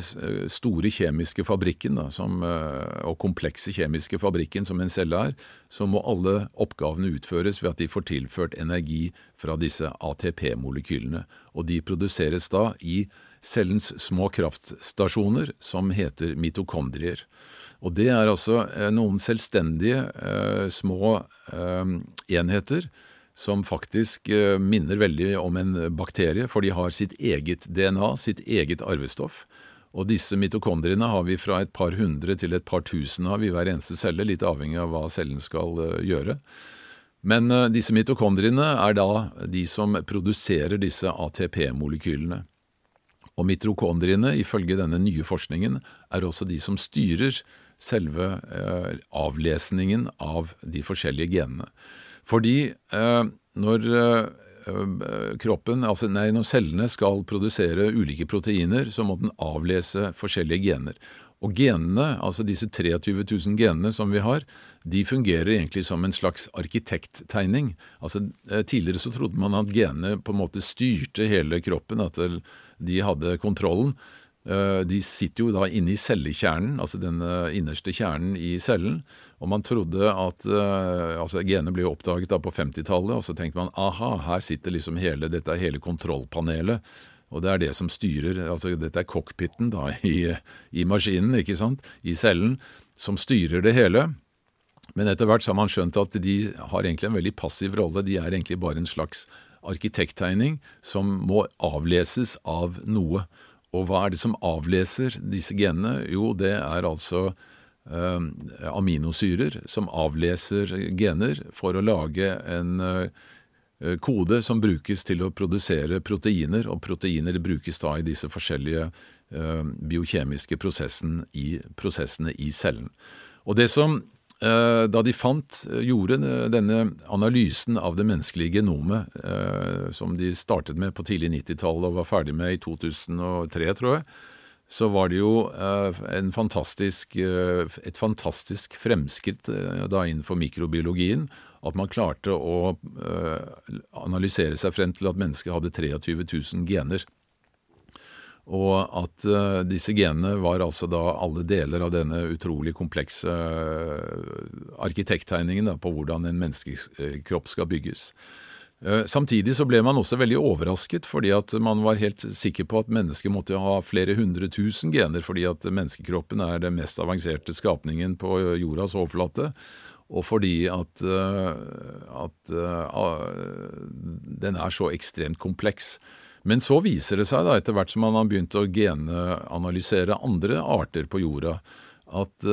store kjemiske fabrikken, da, som, og komplekse kjemiske fabrikken som en celle er, så må alle oppgavene utføres ved at de får tilført energi fra disse ATP-molekylene. Og de produseres da i cellens små kraftstasjoner, som heter mitokondrier. Og det er altså noen selvstendige eh, små eh, enheter som faktisk eh, minner veldig om en bakterie, for de har sitt eget DNA, sitt eget arvestoff. Og disse mitokondriene har vi fra et par hundre til et par tusen av i hver eneste celle, litt avhengig av hva cellen skal eh, gjøre. Men eh, disse mitokondriene er da de som produserer disse ATP-molekylene. Og mitokondriene, ifølge denne nye forskningen, er også de som styrer selve avlesningen av de forskjellige genene. Fordi eh, når eh, kroppen, altså nei, når cellene skal produsere ulike proteiner, så må den avlese forskjellige gener. Og genene, altså disse 23 000 genene som vi har, de fungerer egentlig som en slags arkitekttegning. Altså eh, Tidligere så trodde man at genene på en måte styrte hele kroppen, at de hadde kontrollen. Eh, de sitter jo da inne i cellekjernen, altså den innerste kjernen i cellen, og man trodde at uh, altså genene ble jo oppdaget da på 50-tallet, og så tenkte man aha, her sitter liksom hele dette er hele kontrollpanelet. Og det er det som styrer altså Dette er cockpiten da (laughs) i, i maskinen, ikke sant, i cellen, som styrer det hele. Men etter hvert så har man skjønt at de har egentlig en veldig passiv rolle. De er egentlig bare en slags arkitekttegning som må avleses av noe. Og hva er det som avleser disse genene? Jo, det er altså aminosyrer som avleser gener for å lage en eh, kode som brukes til å produsere proteiner, og proteiner brukes da i disse forskjellige biokjemiske biokjemiske i, prosessene i cellen. Og det som da de fant, gjorde denne analysen av det menneskelige genomet, som de startet med på tidlig 90-tallet og var ferdig med i 2003, tror jeg, så var det jo eh, fantastisk, eh, et fantastisk fremskritt eh, da innenfor mikrobiologien at man klarte å analysere seg frem til at mennesket hadde 23 000 gener. Og at disse genene var altså da alle deler av denne utrolig komplekse arkitekttegningen på hvordan en menneskekropp skal bygges. Eh, samtidig så ble man også veldig overrasket, fordi at man var helt sikker på at mennesket måtte ha flere hundre tusen gener, fordi at menneskekroppen er den mest avanserte skapningen på jordas overflate, og fordi at, eh, at den er så ekstremt kompleks. Men så viser det seg, da, etter hvert som man har begynt å genanalysere andre arter på jorda, at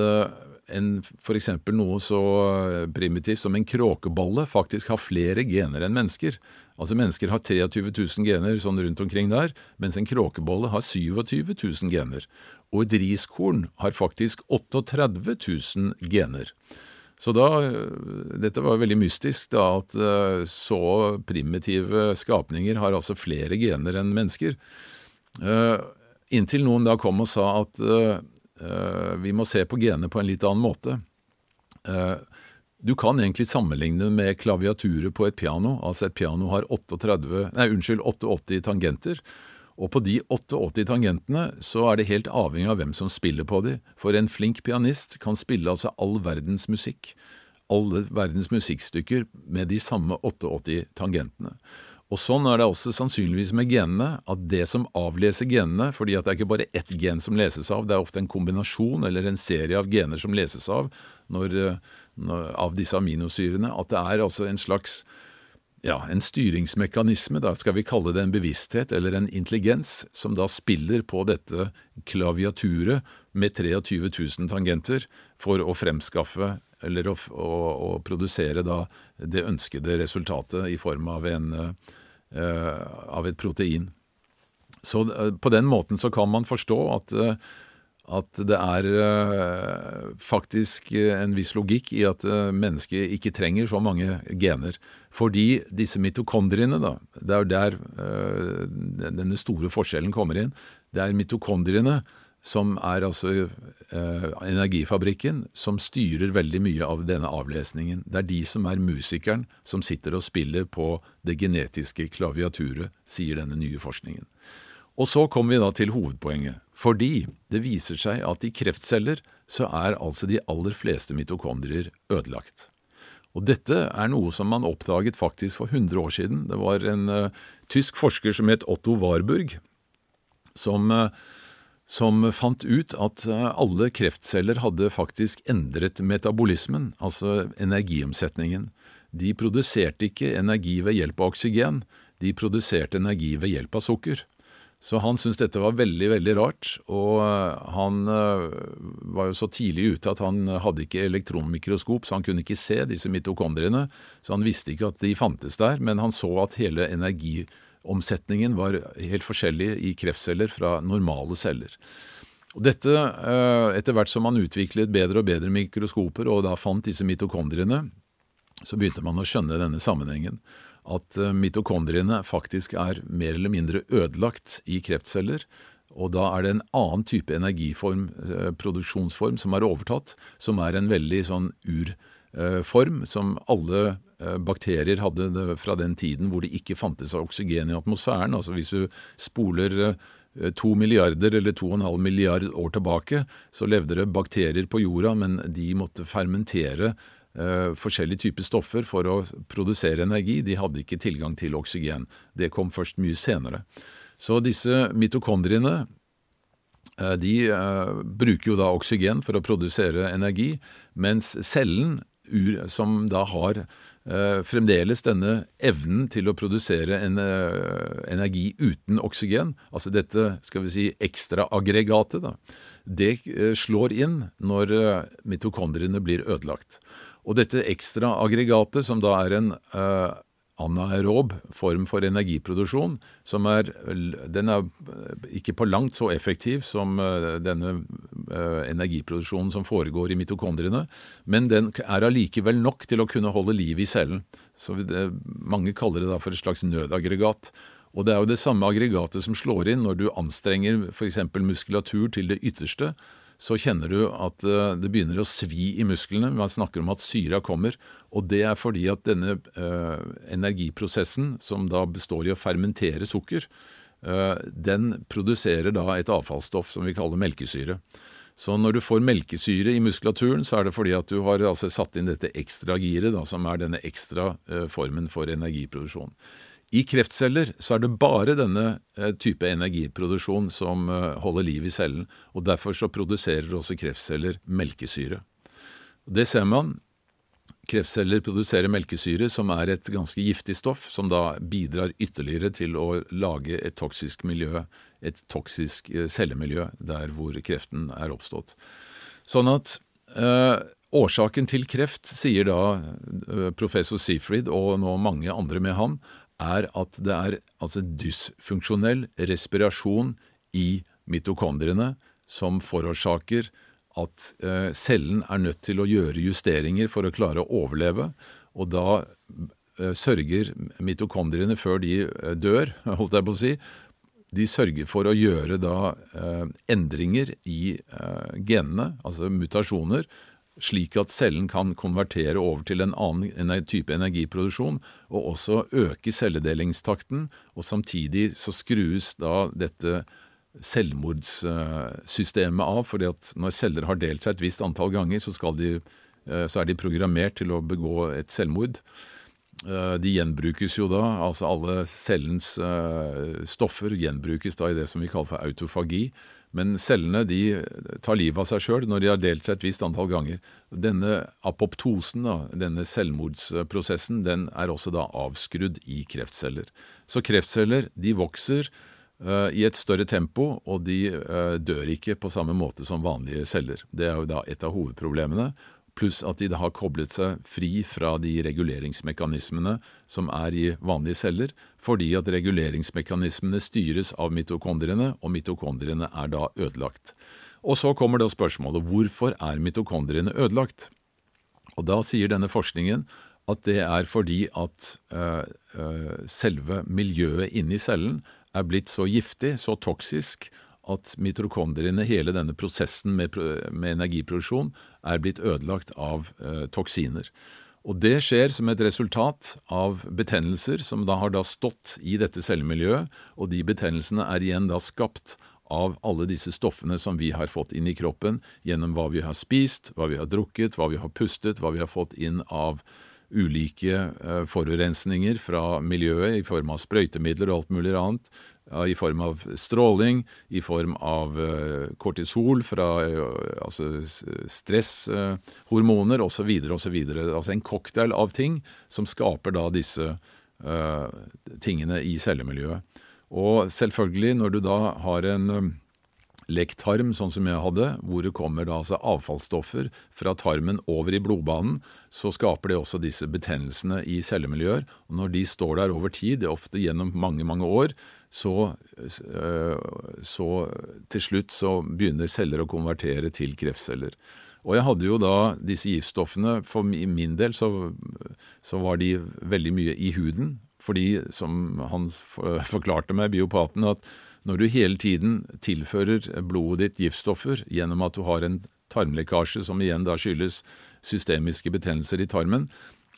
uh, for eksempel noe så eh, primitivt som en kråkebolle faktisk har flere gener enn mennesker. Altså Mennesker har 23 000 gener sånn rundt omkring der, mens en kråkebolle har 27 000 gener. Og et riskorn har faktisk 38 000 gener. Så da, eh, Dette var veldig mystisk, da, at eh, så primitive skapninger har altså flere gener enn mennesker. Inntil noen da kom og sa at vi må se på genene på en litt annen måte. Eh, du kan egentlig sammenligne med klaviaturet på et piano. Altså et piano har 38, nei, unnskyld, 88 tangenter. Og på de 88 tangentene så er det helt avhengig av hvem som spiller på de. For en flink pianist kan spille altså all verdens musikk. Alle verdens musikkstykker med de samme 88 tangentene. Og Sånn er det også sannsynligvis med genene, at det som avleser genene, fordi at det er ikke bare ett gen som leses av, det er ofte en kombinasjon eller en serie av gener som leses av når, når, av disse aminosyrene, at det er altså en slags ja, en styringsmekanisme, da skal vi kalle det en bevissthet eller en intelligens, som da spiller på dette klaviaturet med 23 000 tangenter for å fremskaffe eller å, å, å produsere da det ønskede resultatet i form av en Eh, av et protein. Så eh, på den måten så kan man forstå at, eh, at det er faktisk en viss logikk i at mennesket ikke trenger så mange gener. Fordi disse mitokondriene, da, det er der denne store forskjellen kommer inn. Det er mitokondriene som er altså eh, energifabrikken, som styrer veldig mye av denne avlesningen. Det er de som er musikeren som sitter og spiller på det genetiske klaviaturet, sier denne nye forskningen. Og så kommer vi da til hovedpoenget. Fordi det viser seg at i kreftceller så er altså de aller fleste mitokondrier ødelagt. Og dette er noe som man oppdaget faktisk for 100 år siden. Det var en uh, tysk forsker som het Otto Warburg, som, uh, som fant ut at uh, alle kreftceller hadde faktisk endret metabolismen, altså energiomsetningen. De produserte ikke energi ved hjelp av oksygen, de produserte energi ved hjelp av sukker. Så han syntes dette var veldig, veldig rart, og eh, han eh, var jo så tidlig ute at han hadde ikke elektronmikroskop, så han kunne ikke se disse mitokondriene, så han visste ikke at de fantes der, men han så at hele energiomsetningen var helt forskjellig i kreftceller fra normale celler. Og dette, eh, etter hvert som man utviklet bedre og bedre mikroskoper og da fant disse mitokondriene, så begynte man å skjønne denne sammenhengen at eh, mitokondriene faktisk er mer eller mindre ødelagt i kreftceller. Og da er det en annen type energiform, eh, produksjonsform, som er overtatt, som er en veldig sånn urform, som alle bakterier hadde det fra den tiden hvor det ikke fantes oksygen i atmosfæren. Altså hvis du spoler to milliarder eller to og en halv milliard år tilbake, så levde det bakterier på jorda, men de måtte fermentere uh, forskjellige typer stoffer for å produsere energi. De hadde ikke tilgang til oksygen. Det kom først mye senere. Så disse mitokondriene de bruker jo da oksygen for å produsere energi, mens cellen, som da har fremdeles denne evnen til å produsere en, energi uten oksygen, altså dette skal vi si ekstraaggregatet, det slår inn når mitokondriene blir ødelagt. Og dette ekstra aggregatet, som da er en uh, anaerob form for energiproduksjon, som er, den er ikke på langt så effektiv som uh, denne uh, energiproduksjonen som foregår i mitokondriene, men den er allikevel nok til å kunne holde liv i cellen. Så det, Mange kaller det da for et slags nødaggregat. Og det er jo det samme aggregatet som slår inn når du anstrenger f.eks. muskulatur til det ytterste, så kjenner du at eh, det begynner å svi i musklene. Man snakker om at syra kommer. Og det er fordi at denne uh, energiprosessen, som da består i å fermentere sukker, uh, den produserer da et avfallsstoff som vi kaller melkesyre. Så når du får melkesyre i muskulaturen, så er det fordi at du har altså satt inn dette ekstra giret, da, som er denne ekstra uh, formen for energiproduksjon. I kreftceller så er det bare denne type energiproduksjon som holder liv i cellen, og derfor så produserer også kreftceller melkesyre. Det ser man. Kreftceller produserer melkesyre, som er et ganske giftig stoff, som da bidrar ytterligere til å lage et toksisk miljø, et toksisk eh, cellemiljø, der hvor kreften er oppstått. Sånn at øh, Årsaken til kreft, sier da professor Seafried og nå mange andre med ham, er at det er altså dysfunksjonell respirasjon i mitokondriene som forårsaker at eh, cellen er nødt til å gjøre justeringer for å klare å overleve, og da eh, sørger mitokondriene før de eh, dør, (laughs) holdt jeg på å si, de sørger for å gjøre da endringer i genene, altså mutasjoner, slik at cellen kan konvertere over til en annen type energiproduksjon, og også øke celledelingstakten, og samtidig så skrues da dette selvmordssystemet av, fordi at når celler har delt seg et visst antall ganger, så, de, eh, så er de programmert til å begå et selvmord. Eh, de gjenbrukes jo da, altså alle cellens eh, stoffer gjenbrukes da i det som vi kaller for autofagi, men cellene de tar livet av seg sjøl når de har delt seg et visst antall ganger. Denne apoptosen, da, denne selvmordsprosessen, den er også da avskrudd i kreftceller. Så kreftceller de vokser i et større tempo, og de uh, dør ikke på samme måte som vanlige celler. Det er jo da et av hovedproblemene pluss at de da har koblet seg fri fra de reguleringsmekanismene som er i vanlige celler, fordi at reguleringsmekanismene styres av mitokondriene, og mitokondriene er da ødelagt. Og så kommer da spørsmålet hvorfor er mitokondriene ødelagt? Og da sier denne forskningen at det er fordi at øh, øh, selve miljøet inni cellen er blitt så giftig, så toksisk, at mitokondriene, hele denne prosessen med, med, energiproduksjon, er blitt ødelagt av eh, toksiner. Og Det skjer som et resultat av betennelser som da har da stått i dette cellemiljøet, og de betennelsene er igjen da skapt av alle disse stoffene som vi har fått inn i kroppen gjennom hva vi har spist, hva vi har drukket, hva vi har pustet, hva vi har fått inn av ulike eh, forurensninger fra miljøet i form av sprøytemidler og alt mulig annet, i form av stråling, i form av eh, kortisol fra eh, altså stresshormoner osv. osv. Altså en cocktail av ting som skaper da disse tingene i cellemiljøet. Og selvfølgelig, når du da har en lekktarm, sånn som jeg hadde, hvor det kommer da altså avfallsstoffer fra tarmen over i blodbanen, så skaper det også disse betennelsene i cellemiljøer. Og når de står der over tid, ofte gjennom mange, mange år, så, øh, så til slutt så begynner celler å konvertere til kreftceller. Og jeg hadde jo da disse giftstoffene, for min del så, så var de veldig mye i huden, fordi, som han forklarte meg, biopaten, at når du hele tiden tilfører blodet ditt giftstoffer gjennom at du har en tarmlekkasje, som igjen da skyldes systemiske betennelser i tarmen,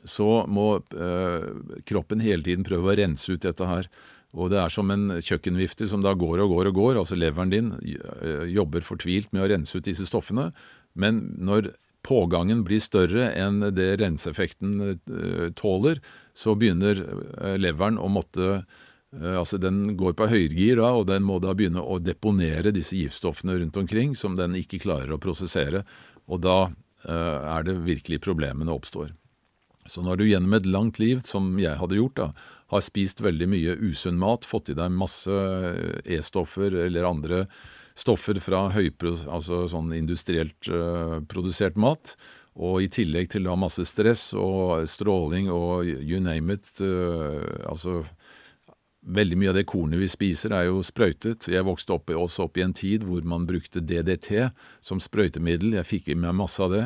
så må øh, kroppen hele tiden prøve å rense ut dette her. Og det er som en kjøkkenvifte som da går og går og går, altså leveren din øh, jobber fortvilt med å rense ut disse stoffene, men når pågangen blir større enn det renseeffekten øh, tåler, så begynner leveren å måtte Eh, altså Den går på høyregir, og den må da begynne å deponere disse giftstoffene rundt omkring som den ikke klarer å prosessere. Og da uh, er det virkelig problemene oppstår. Så når du gjennom et langt liv, som jeg hadde gjort, da, har spist veldig mye usunn mat, fått i deg masse eh, E-stoffer eller andre stoffer fra altså sånn industrielt uh, produsert mat, og i tillegg til da masse stress og stråling og you name it, uh, altså Veldig mye av det kornet vi spiser er jo sprøytet. Jeg vokste opp, også opp i en tid hvor man brukte DDT som sprøytemiddel. Jeg fikk i meg masse av det.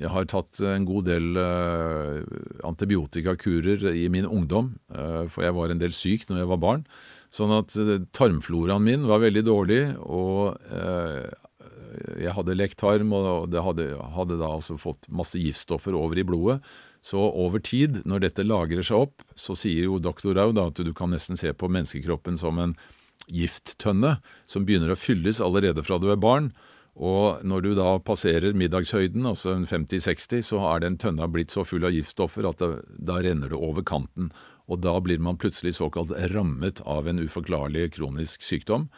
Jeg har tatt en god del uh, antibiotikakurer i min ungdom, uh, for jeg var en del syk når jeg var barn. Sånn at uh, tarmfloraen min var veldig dårlig, og jeg hadde lekt tarm, og det hadde, hadde da altså fått masse giftstoffer over i blodet. Så over tid, når dette lagrer seg opp, så sier jo doktor Rau at du kan nesten se på menneskekroppen som en gifttønne som begynner å fylles allerede fra du er barn. Og når du da passerer middagshøyden, altså 50-60, så er den tønna blitt så full av giftstoffer at det, da renner det over kanten. Og da blir man plutselig såkalt rammet av en uforklarlig kronisk sykdom.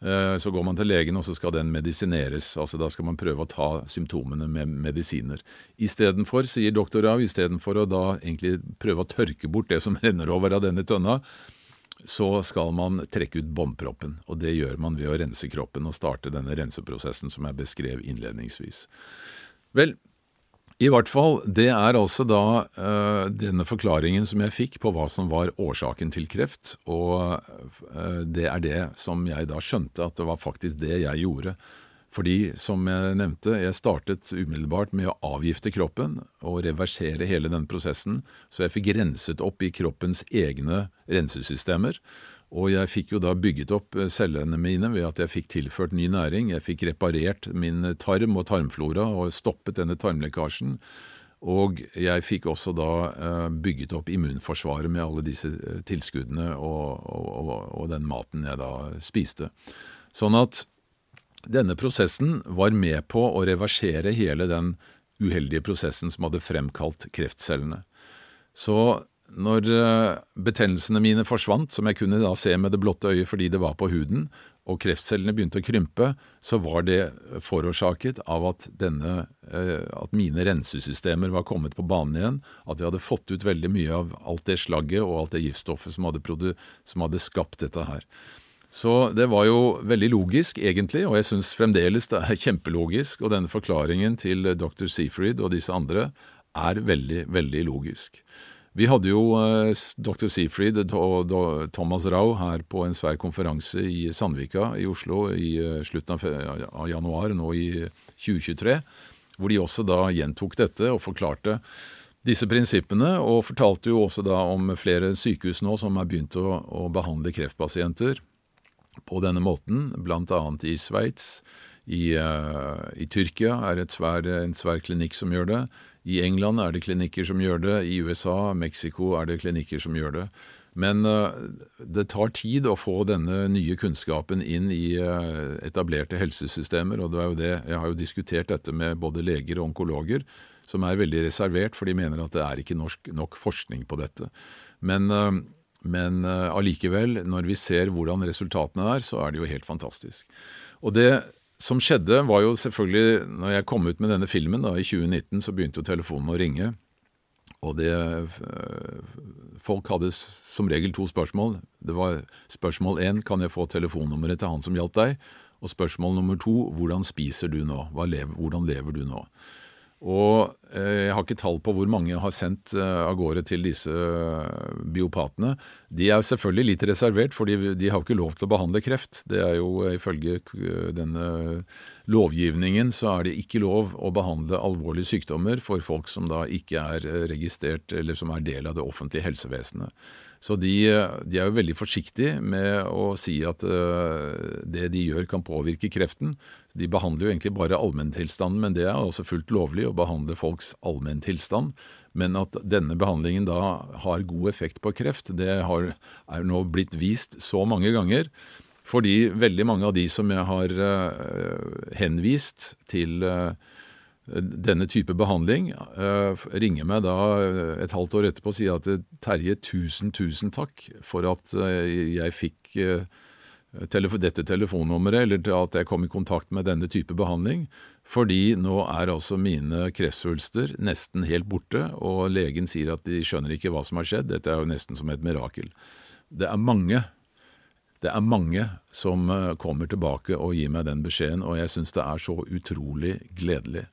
Eh, så går man til legen, og så skal den medisineres. altså Da skal man prøve å ta symptomene med medisiner. Istedenfor, sier doktor Rav, istedenfor å da egentlig prøve å tørke bort det som (laughs) renner over av denne tønna, så skal man trekke ut båndproppen. Og det gjør man ved å rense kroppen og starte denne renseprosessen som jeg beskrev innledningsvis. Vel, i hvert fall, det er altså da uh, denne forklaringen som jeg fikk på hva som var årsaken til kreft, og uh, det er det som jeg da skjønte at det var faktisk det jeg gjorde. Fordi, som jeg nevnte, jeg startet umiddelbart med å avgifte kroppen og reversere hele den prosessen, så jeg fikk renset opp i kroppens egne rensesystemer. Og jeg fikk jo da bygget opp eh, cellene mine ved at jeg fikk tilført ny næring. Jeg fikk reparert min tarm og tarmflora og stoppet denne tarmlekkasjen. Og jeg fikk også da eh, bygget opp immunforsvaret med alle disse eh, tilskuddene og, og, og den maten jeg da spiste. Sånn at denne prosessen var med på å reversere hele den uheldige prosessen som hadde fremkalt kreftcellene. Så når eh, betennelsene mine forsvant, som jeg kunne da se med det blotte øyet fordi det var på huden, og kreftcellene begynte å krympe, så var det forårsaket av at, denne, eh, at mine rensesystemer var kommet på banen igjen, at jeg hadde fått ut veldig mye av alt det slagget og alt det giftstoffet som hadde, som hadde skapt dette her. Så det var jo veldig logisk, egentlig, og jeg syns fremdeles det er kjempelogisk, og denne forklaringen til dr. Seafried og disse andre er veldig, veldig logisk. Vi hadde jo eh, dr. Seafried og Thomas Rau her på en svær konferanse i Sandvika i Oslo i eh, slutten av januar nå i 2023, hvor de også da gjentok dette og forklarte disse prinsippene, og fortalte jo også da om flere sykehus nå som har begynt å, å behandle kreftpasienter på denne måten, blant annet i Sveits. I, uh, I, Tyrkia er det en svær klinikk som gjør det. I England er det klinikker som gjør det, i USA, Mexico er det klinikker som gjør det. Men det tar tid å få denne nye kunnskapen inn i etablerte helsesystemer, og det er jo det, jeg har jo diskutert dette med både leger og onkologer, som er veldig reservert, for de mener at det er ikke norsk, nok forskning på dette. Men men allikevel, når vi ser hvordan resultatene er, så er det jo helt fantastisk. Og det som skjedde, var jo selvfølgelig Når jeg kom ut med denne filmen da, i 2019, så begynte jo telefonen å ringe. Og det Folk hadde som regel to spørsmål. Det var spørsmål én kan jeg få telefonnummeret til han som hjalp deg? Og spørsmål nummer to hvordan spiser du nå? Lever, hvordan lever du nå? Og jeg har ikke tall på hvor mange har sendt av gårde til disse biopatene. De er selvfølgelig litt reservert, for de har ikke lov til å behandle kreft. Det er jo ifølge denne lovgivningen så er det ikke lov å behandle alvorlige sykdommer for folk som da ikke er registrert eller som er del av det offentlige helsevesenet. Så de, de, er jo veldig forsiktige med å si at det de gjør kan påvirke kreften. De behandler jo egentlig bare allmenntilstanden, men det er også fullt lovlig å behandle folks allmenntilstand. Men at denne behandlingen da har god effekt på kreft, det har, er nå blitt vist så mange ganger. Fordi veldig mange av de som jeg har henvist til denne type behandling, ringer meg da et halvt år etterpå og sier at Terje, tusen, tusen takk for at jeg fikk dette telefonnummeret, eller at jeg kom i kontakt med denne type behandling, fordi nå er altså mine kreftsvulster nesten helt borte, og legen sier at de skjønner ikke hva som har skjedd, dette er jo nesten som et mirakel. Det er mange det er mange som kommer tilbake og gir meg den beskjeden, og jeg syns det er så utrolig gledelig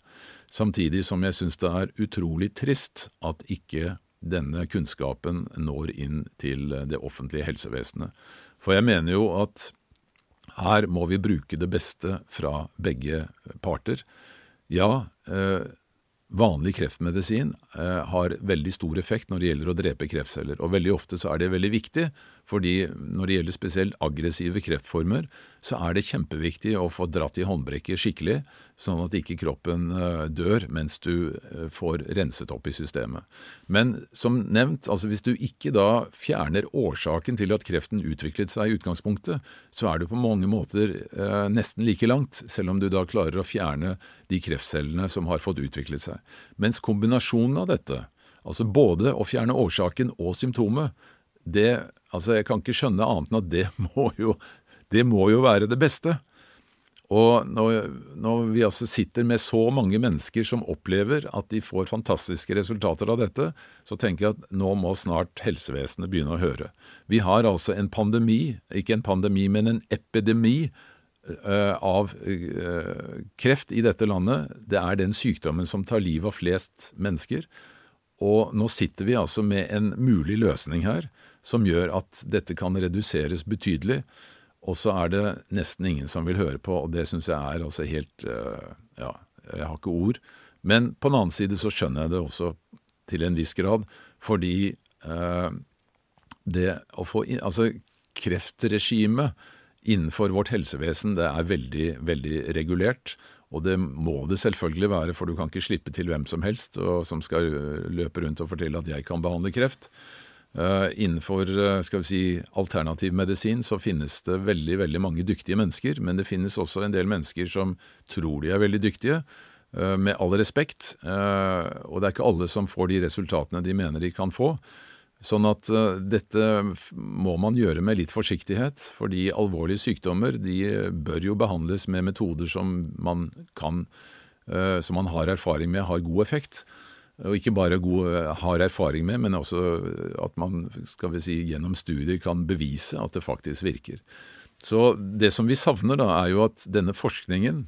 samtidig som jeg syns det er utrolig trist at ikke denne kunnskapen når inn til det offentlige helsevesenet. For jeg mener jo at her må vi bruke det beste fra begge parter. Ja, vanlig kreftmedisin har veldig stor effekt når det gjelder å drepe kreftceller, og veldig ofte så er det veldig viktig, fordi når det gjelder spesielt aggressive kreftformer, så er det kjempeviktig å få dratt i håndbrekket skikkelig, sånn at ikke kroppen dør mens du får renset opp i systemet. Men som nevnt, altså hvis du ikke da fjerner årsaken til at kreften utviklet seg i utgangspunktet, så er du på mange måter nesten like langt, selv om du da klarer å fjerne de kreftcellene som har fått utviklet seg. Mens kombinasjonen av dette, altså både å fjerne årsaken og symptomet, det Altså, jeg kan ikke skjønne annet enn at det (laughs) må jo, det må jo være det beste. Og når, når, vi altså sitter med så mange mennesker som opplever at de får fantastiske resultater av dette, så tenker jeg at nå må snart helsevesenet begynne å høre. Vi har altså en pandemi, ikke en pandemi, men en epidemi uh, av uh, kreft i dette landet. Det er den sykdommen som tar livet av flest mennesker. Og nå sitter vi altså med en mulig løsning her som gjør at dette kan reduseres betydelig. Og så er det nesten ingen som vil høre på, og det syns jeg er altså helt uh, Ja, jeg har ikke ord. Men på den annen side så skjønner jeg det også til en viss grad, fordi eh, det å få inn Altså, kreftregimet innenfor vårt helsevesen, det er veldig, veldig regulert. Og det må det selvfølgelig være, for du kan ikke slippe til hvem som helst og som skal løpe rundt og fortelle at jeg kan behandle kreft. Uh, innenfor uh, skal vi si, alternativ medisin så finnes det veldig veldig mange dyktige mennesker, men det finnes også en del mennesker som tror de er veldig dyktige, uh, med all respekt, og det er ikke alle som får de resultatene de mener de kan få. Sånn at dette må man gjøre med litt forsiktighet, fordi alvorlige sykdommer de bør jo behandles med metoder som man kan, som man har erfaring med har god effekt og ikke bare god, har erfaring med, men også at man skal vi si, gjennom studier kan bevise at det faktisk virker. Så det som vi savner, da, er jo at denne forskningen,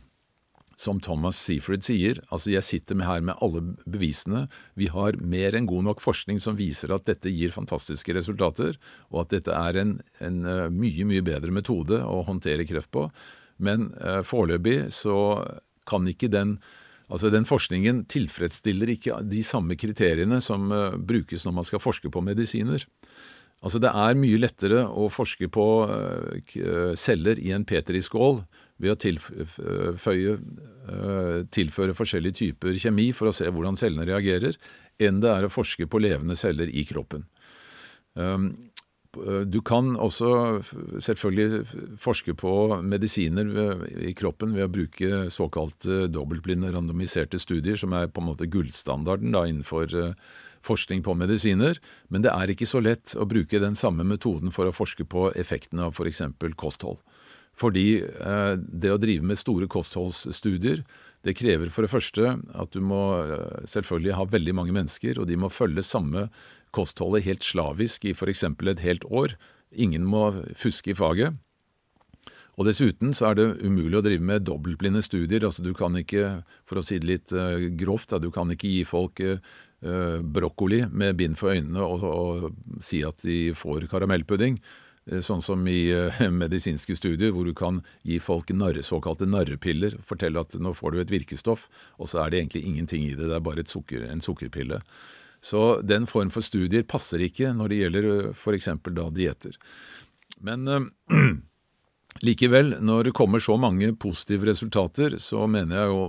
som Thomas Seaford sier, altså jeg sitter med her med alle bevisene, vi har mer enn god nok forskning som viser at dette gir fantastiske resultater, og at dette er en, en eh, mye, mye bedre metode å håndtere kreft på, men uh, foreløpig så kan ikke den Altså Den forskningen tilfredsstiller ikke de samme kriteriene som uh, brukes når man skal forske på medisiner. Altså Det er mye lettere å forske på uh, celler i en petriskål ved å tilføye, tilføre forskjellige typer kjemi for å se hvordan cellene reagerer, enn det er å forske på levende celler i kroppen. Um, du kan også selvfølgelig forske på medisiner i kroppen ved å bruke såkalte dobbeltblinde randomiserte studier, som er på en måte gullstandarden da innenfor forskning på medisiner, men det er ikke så lett å bruke den samme metoden for å forske på effekten av f.eks. kosthold. Fordi eh, det å drive med store kostholdsstudier, det krever for det første at du må eh, selvfølgelig ha veldig mange mennesker, og de må følge samme kostholdet helt slavisk i f.eks. et helt år. Ingen må fuske i faget. Og Dessuten så er det umulig å drive med dobbeltblinde studier. altså Du kan ikke, for å si det litt uh, grovt, du kan ikke gi folk uh, brokkoli med bind for øynene og, si at de får karamellpudding. Sånn som i (laughs) medisinske studier, hvor du kan gi folk narre, såkalte narrepiller. Fortelle at nå får du et virkestoff, og så er det egentlig ingenting i det. Det er bare sukker, en sukkerpille. Så den form for studier passer ikke når det gjelder f.eks. da dietter. Men (clears throat) Likevel, når det kommer så mange positive resultater, så mener jeg jo,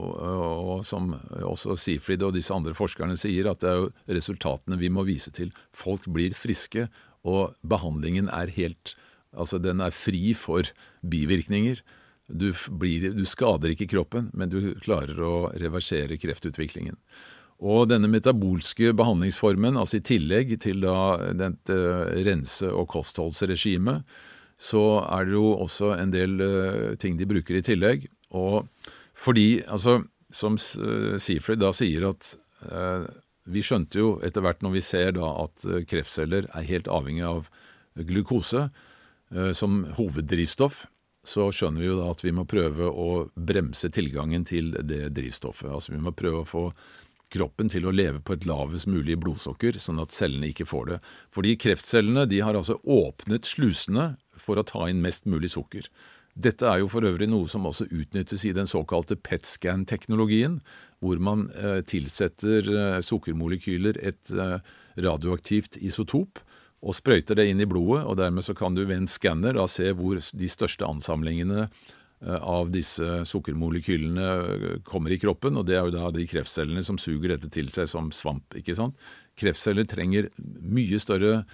og som også Sifrid og disse andre forskerne sier, at det er jo resultatene vi må vise til. Folk blir friske, og behandlingen er helt Altså, den er fri for bivirkninger. Du, blir, du skader ikke kroppen, men du klarer å reversere kreftutviklingen. Og denne metabolske behandlingsformen, altså i tillegg til da dette rense- og kostholdsregimet, så er det jo også en del uh, ting de bruker i tillegg. Og fordi, altså, som uh, Seafried da sier at uh, vi skjønte jo etter hvert når vi ser da at kreftceller er helt avhengig av glukose som hoveddrivstoff, så skjønner vi jo da at vi må prøve å bremse tilgangen til det drivstoffet. Altså vi må prøve å få kroppen til å leve på et lavest mulig blodsukker, sånn at cellene ikke får det. Fordi kreftcellene de har altså åpnet slusene for å ta inn mest mulig sukker. Dette er jo for øvrig noe som også utnyttes i den såkalte PET-scan-teknologien, hvor man eh, tilsetter eh, sukkermolekyler et eh, radioaktivt isotop og sprøyter det inn i blodet, og dermed så kan du ved en skanner se hvor de største ansamlingene av disse sukkermolekylene eh, kommer i kroppen, og det er jo da de kreftcellene som suger dette til seg som svamp. ikke sant? Kreftceller trenger mye større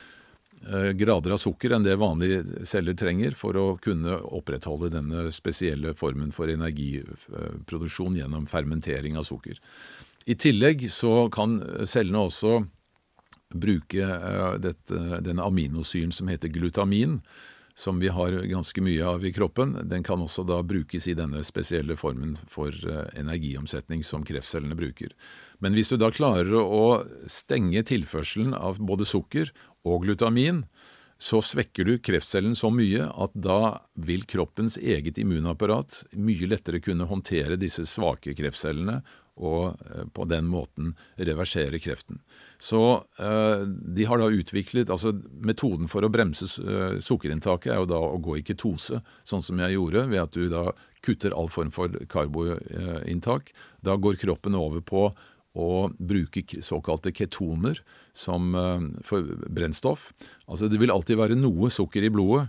Eh, grader av sukker enn det vanlige celler trenger for å kunne opprettholde denne spesielle formen for energiproduksjon gjennom fermentering av sukker. I tillegg så kan cellene også bruke eh, dette, denne aminosyren som heter glutamin, som vi har ganske mye av i kroppen. Den kan også da brukes i denne spesielle formen for eh, energiomsetning som kreftcellene bruker. Men hvis du da klarer å stenge tilførselen av både sukker og glutamin, så svekker du kreftcellen så mye at da vil kroppens eget immunapparat mye lettere kunne håndtere disse svake kreftcellene og eh, på den måten reversere kreften. Så eh, de har da utviklet altså Metoden for å bremse eh, sukkerinntaket er jo da å gå i ketose, sånn som jeg gjorde, ved at du da kutter all form for karboinntak. Da går kroppen over på å bruke såkalte ketoner som for brennstoff. Altså Det vil alltid være noe sukker i blodet.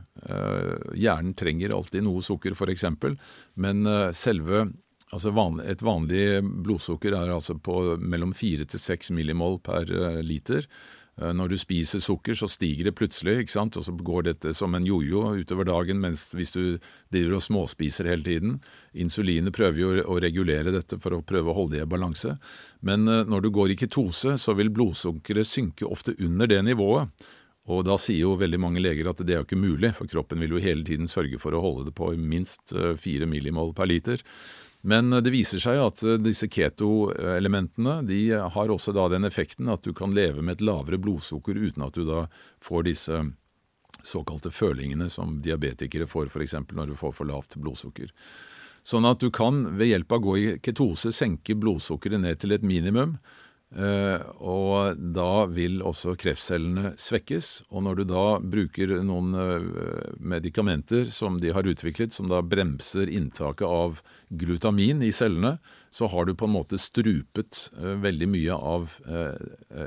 Hjernen trenger alltid noe sukker, f.eks. Men selve Altså vanlig, Et vanlig blodsukker er altså på mellom 4 til 6 millimol per liter. Eh, når du spiser sukker, så stiger det plutselig, ikke sant? og så går dette som en jojo utover dagen, mens hvis du driver og småspiser hele tiden Insulinet prøver jo å regulere dette for å prøve å holde det i balanse. Men eh, når du går i ketose, så vil blodsukkeret synke ofte under det nivået. Og da sier jo veldig mange leger at det er jo ikke mulig, for kroppen vil jo hele tiden sørge for å holde det på minst eh, fire millimol per liter. Men det viser seg at eh, disse keto-elementene de har også da den effekten at du kan leve med et lavere blodsukker uten at du da får disse såkalte følingene som diabetikere får f.eks. når du får for lavt blodsukker. Sånn at du kan ved hjelp av å gå i ketose senke blodsukkeret ned til et minimum, Eh, og da vil også kreftcellene svekkes. Og når du da bruker noen eh, medikamenter som de har utviklet, som da bremser inntaket av glutamin i cellene, så har du på en måte strupet eh, veldig mye av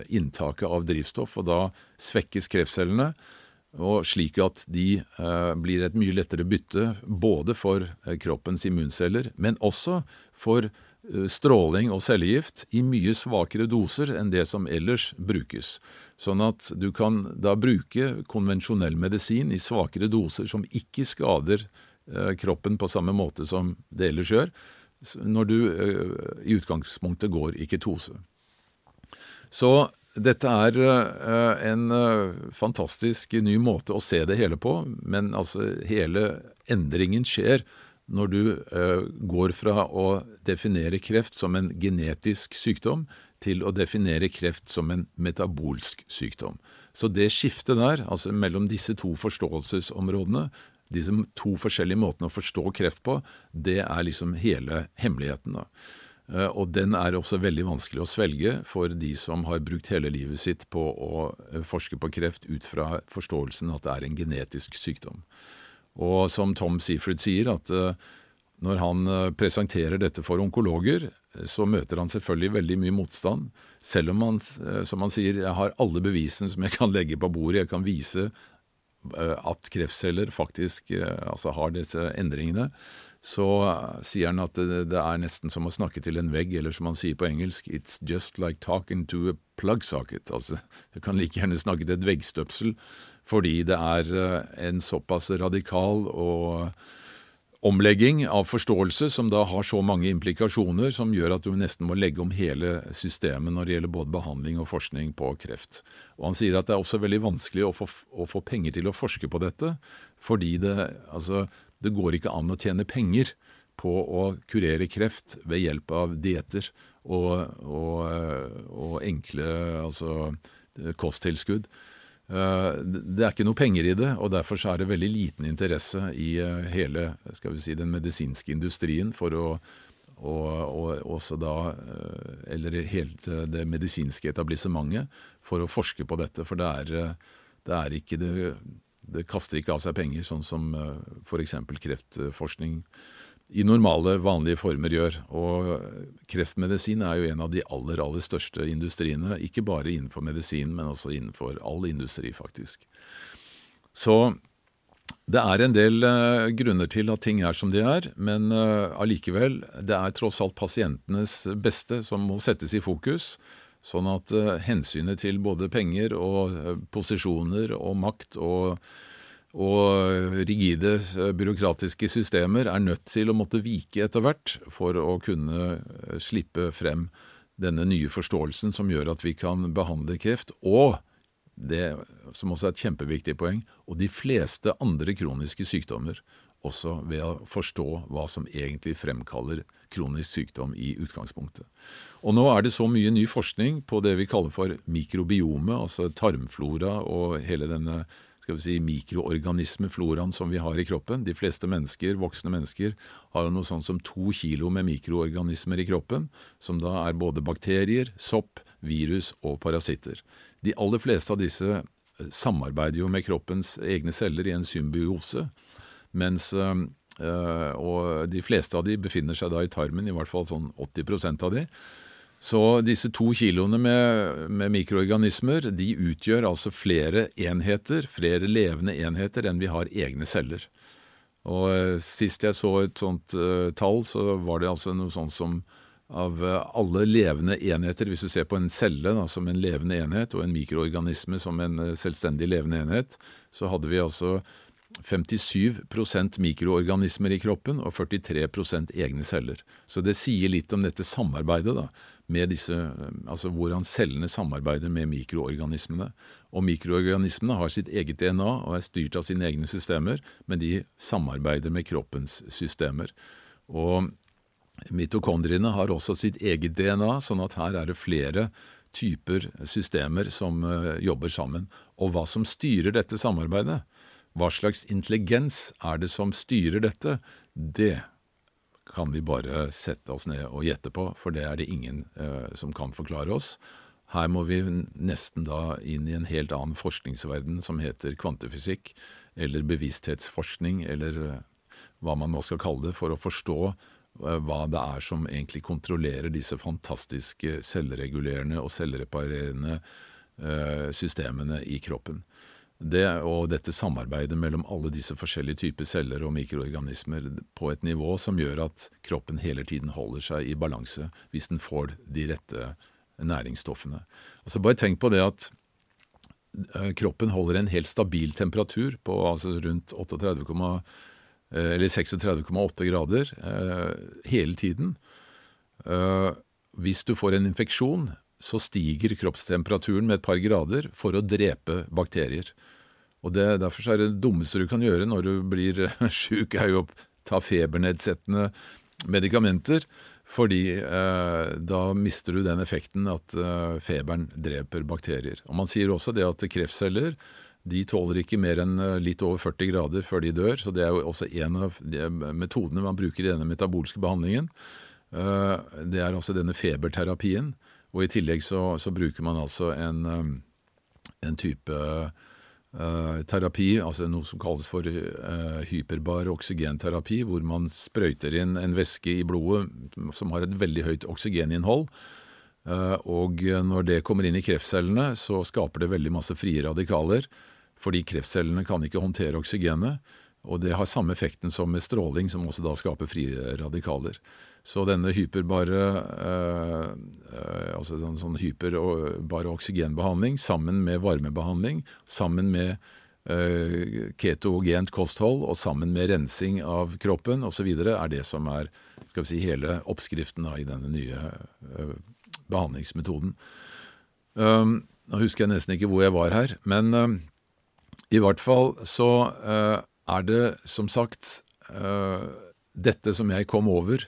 inntaket av drivstoff, og da svekkes kreftcellene. Og slik at de blir et mye lettere bytte både for kroppens immunceller, men også for stråling og cellegift i mye svakere doser enn det som ellers brukes. Sånn at du kan da bruke konvensjonell medisin i svakere doser som ikke skader kroppen på samme måte som det ellers gjør, når du i utgangspunktet går i ketose. Så dette er en fantastisk ny måte å se det hele på, men altså hele endringen skjer når du uh, går fra å definere kreft som en genetisk sykdom til å definere kreft som en metabolsk sykdom. Så det skiftet der, altså mellom disse to forståelsesområdene, disse to forskjellige måtene å forstå kreft på, det er liksom hele hemmeligheten. da. Eh, og den er også veldig vanskelig å svelge for de som har brukt hele livet sitt på å eh, forske på kreft ut fra forståelsen at det er en genetisk sykdom. Og som Tom Seaford sier, at eh, når han presenterer dette for onkologer, så møter han selvfølgelig veldig mye motstand, selv om han, som han sier, jeg har alle bevisene som jeg kan legge på bordet, jeg kan vise at kreftceller faktisk altså har disse endringene så sier han at det, er nesten som å snakke til en vegg, eller som han sier på engelsk, it's just like talking to a plug socket. Altså, du kan like gjerne snakke til et veggstøpsel, fordi det er uh, en såpass radikal og omlegging av forståelse som da har så mange implikasjoner som gjør at du nesten må legge om hele systemet når det gjelder både behandling og forskning på kreft. Og Han sier at det er også veldig vanskelig å få, å få penger til å forske på dette, fordi det, altså, det går ikke an å tjene penger på å kurere kreft ved hjelp av dietter og, og, og, enkle altså, kosttilskudd. Eh, det er ikke noe penger i det, og derfor er det veldig liten interesse i eh, hele si, den medisinske industrien for å og, og, da, eh, eller helt det medisinske etablissementet, for å forske på dette. For det er, det er ikke det det kaster ikke av seg penger, sånn som f.eks. kreftforskning i normale, vanlige former gjør. Og kreftmedisin er jo en av de aller, aller største industriene, ikke bare innenfor medisin, men også innenfor all industri, faktisk. Så det er en del uh, grunner til at ting er som de er, men uh, det er tross alt pasientenes beste som må settes i fokus. Sånn at uh, hensynet til både penger og posisjoner og makt og, og rigide byråkratiske systemer er nødt til å måtte vike etter hvert for å kunne slippe frem denne nye forståelsen som gjør at vi kan behandle kreft, og det som også er et kjempeviktig poeng, og de fleste andre kroniske sykdommer også ved å forstå hva som egentlig fremkaller kronisk sykdom i utgangspunktet. Og nå er det så mye ny forskning på det vi kaller for mikrobiome, altså tarmflora og hele denne skal vi si, mikroorganismefloraen som vi har i kroppen. De fleste mennesker, voksne mennesker har jo noe sånt som to kilo med mikroorganismer i kroppen, som da er både bakterier, sopp, virus og parasitter. De aller fleste av disse eh, samarbeider jo med kroppens egne celler i en symbiose mens Uh, og de fleste av de befinner seg da i tarmen, i hvert fall sånn 80% av de. Så disse to kiloene med, med, mikroorganismer de utgjør altså flere enheter, flere levende enheter, enn vi har egne celler. Og uh, Sist jeg så et sånt uh, tall, så var det altså noe sånt som av alle levende enheter, hvis du ser på en celle da, som en levende enhet, og en mikroorganisme som en selvstendig levende enhet, så hadde vi altså 57% mikroorganismer i kroppen og 43% egne celler. Så det sier litt om dette samarbeidet, da, med disse, altså hvordan cellene samarbeider med mikroorganismene. Og mikroorganismene har sitt eget DNA og er styrt av sine egne systemer, men de samarbeider med kroppens systemer. Og mitokondriene har også sitt eget DNA, sånn at her er det flere typer systemer som uh, jobber sammen. Og hva som styrer dette samarbeidet, hva slags intelligens er det som styrer dette? Det kan vi bare sette oss ned og gjette på, for det er det ingen eh, som kan forklare oss. Her må vi nesten da inn i en helt annen forskningsverden som heter kvantefysikk, eller bevissthetsforskning, eller uh, hva man nå skal kalle det, for å forstå uh, hva det er som egentlig kontrollerer disse fantastiske selvregulerende og selvreparerende systemene i kroppen. Det, og dette samarbeidet mellom alle disse forskjellige typer celler og mikroorganismer på et nivå som gjør at kroppen hele tiden holder seg i balanse hvis den får de rette næringsstoffene. Altså Bare tenk på det at eh, kroppen holder en helt stabil temperatur på altså rundt 38, eh, 36,8 grader eh, hele tiden. Hvis du får en infeksjon, så stiger kroppstemperaturen med et par grader for å drepe bakterier. Og det, Derfor er det dummeste du kan gjøre når du blir (laughs) sjuk, er jo å ta febernedsettende medikamenter, fordi eh, da mister du den effekten at eh, feberen dreper bakterier. Og Man sier også det at kreftceller de tåler ikke mer enn eh, litt over 40 grader før de dør, så det er jo også en av metodene man bruker i denne metabolske behandlingen. Eh, det er altså denne feberterapien. Og i tillegg så, så bruker man altså en, um, en type uh, terapi, altså noe som kalles for uh, hyperbar oksygenterapi, hvor man sprøyter inn en væske i blodet som har et veldig høyt oksygeninnhold. Uh, og når det kommer inn i kreftcellene, så skaper det veldig masse frie radikaler, fordi kreftcellene kan ikke håndtere oksygenet. Og det har samme effekten som med stråling, som også da skaper frie radikaler. Så denne hyperbare eh, altså sånn, sånn hyperbare oksygenbehandling sammen med varmebehandling, sammen med eh, ketogent kosthold og sammen med rensing av kroppen osv. er det som er skal vi si, hele oppskriften da, i denne nye eh, behandlingsmetoden. Um, nå husker jeg nesten ikke hvor jeg var her, men um, i hvert fall så er det som sagt dette som jeg kom over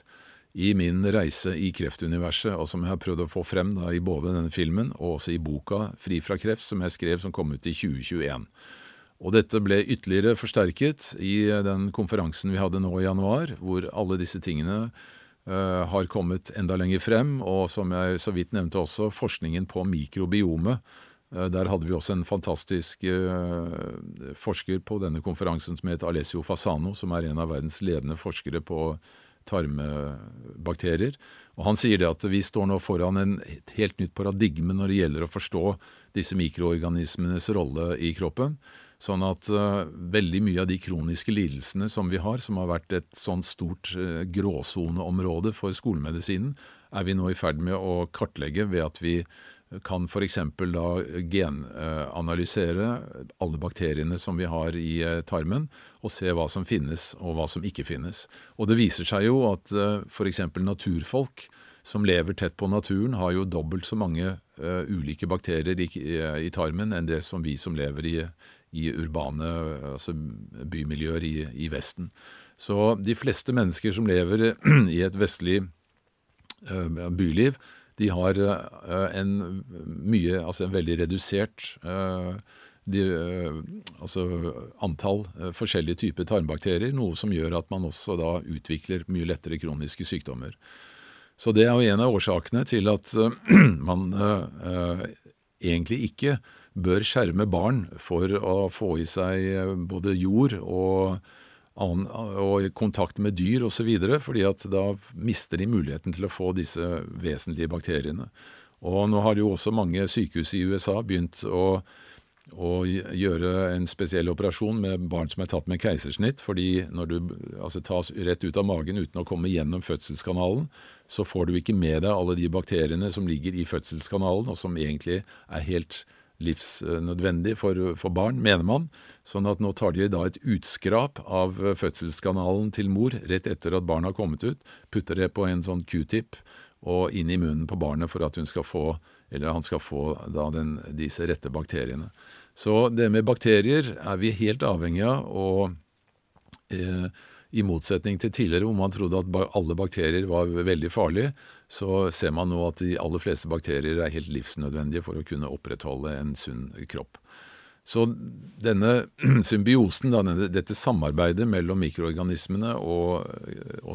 i min reise i kreftuniverset, og som jeg har prøvd å få frem da, i både denne filmen og også i boka Fri fra kreft, som jeg skrev som kom ut i 2021. Og dette ble ytterligere forsterket i den konferansen vi hadde nå i januar, hvor alle disse tingene uh, har kommet enda lenger frem, og som jeg så vidt nevnte også, forskningen på mikrobiomet. Uh, der hadde vi også en fantastisk uh, forsker på denne konferansen som het Alessio Fasano, som er en av verdens ledende forskere på tarmbakterier. Og Han sier det at vi står nå foran en helt nytt paradigme når det gjelder å forstå disse mikroorganismenes rolle i kroppen. Sånn at uh, veldig mye av de kroniske lidelsene som vi har, som har vært et sånt stort uh, gråsoneområde for skolemedisinen, er vi nå i ferd med å kartlegge ved at vi kan f.eks. da genanalysere alle bakteriene som vi har i eh, tarmen, og se hva som finnes og hva som ikke finnes. Og det viser seg jo at eh, f.eks. naturfolk som lever tett på naturen, har jo dobbelt så mange ulike bakterier i, i, tarmen enn det som vi som lever i, i urbane altså bymiljøer i, i, Vesten. Så de fleste mennesker som lever (clears throat) i et vestlig byliv, de har eh, en mye, altså en veldig redusert eh, de, eh, altså antall forskjellige typer tarmbakterier, noe som gjør at man også da utvikler mye lettere kroniske sykdommer. Så det er jo en av årsakene til at (clears throat) man egentlig ikke bør skjerme barn for å få i seg både jord og og i kontakt med dyr osv., fordi at da mister de muligheten til å få disse vesentlige bakteriene. Og nå har jo også mange sykehus i USA begynt å, å gjøre en spesiell operasjon med barn som er tatt med keisersnitt, fordi når du altså, tas rett ut av magen uten å komme gjennom fødselskanalen, så får du ikke med deg alle de bakteriene som ligger i fødselskanalen, og som egentlig er helt livsnødvendig for, for, barn, mener man. Sånn at nå tar de da et utskrap av fødselskanalen til mor rett etter at barnet har kommet ut, putter det på en sånn q-tip og inn i munnen på barnet for at hun skal få, eller han skal få da den, disse rette bakteriene. Så det med bakterier er vi helt avhengig av. og eh, i motsetning til tidligere hvor man trodde at alle bakterier var veldig farlige, så ser man nå at de aller fleste bakterier er helt livsnødvendige for å kunne opprettholde en sunn kropp. Så denne (clears throat) symbiosen, dette samarbeidet mellom mikroorganismene og,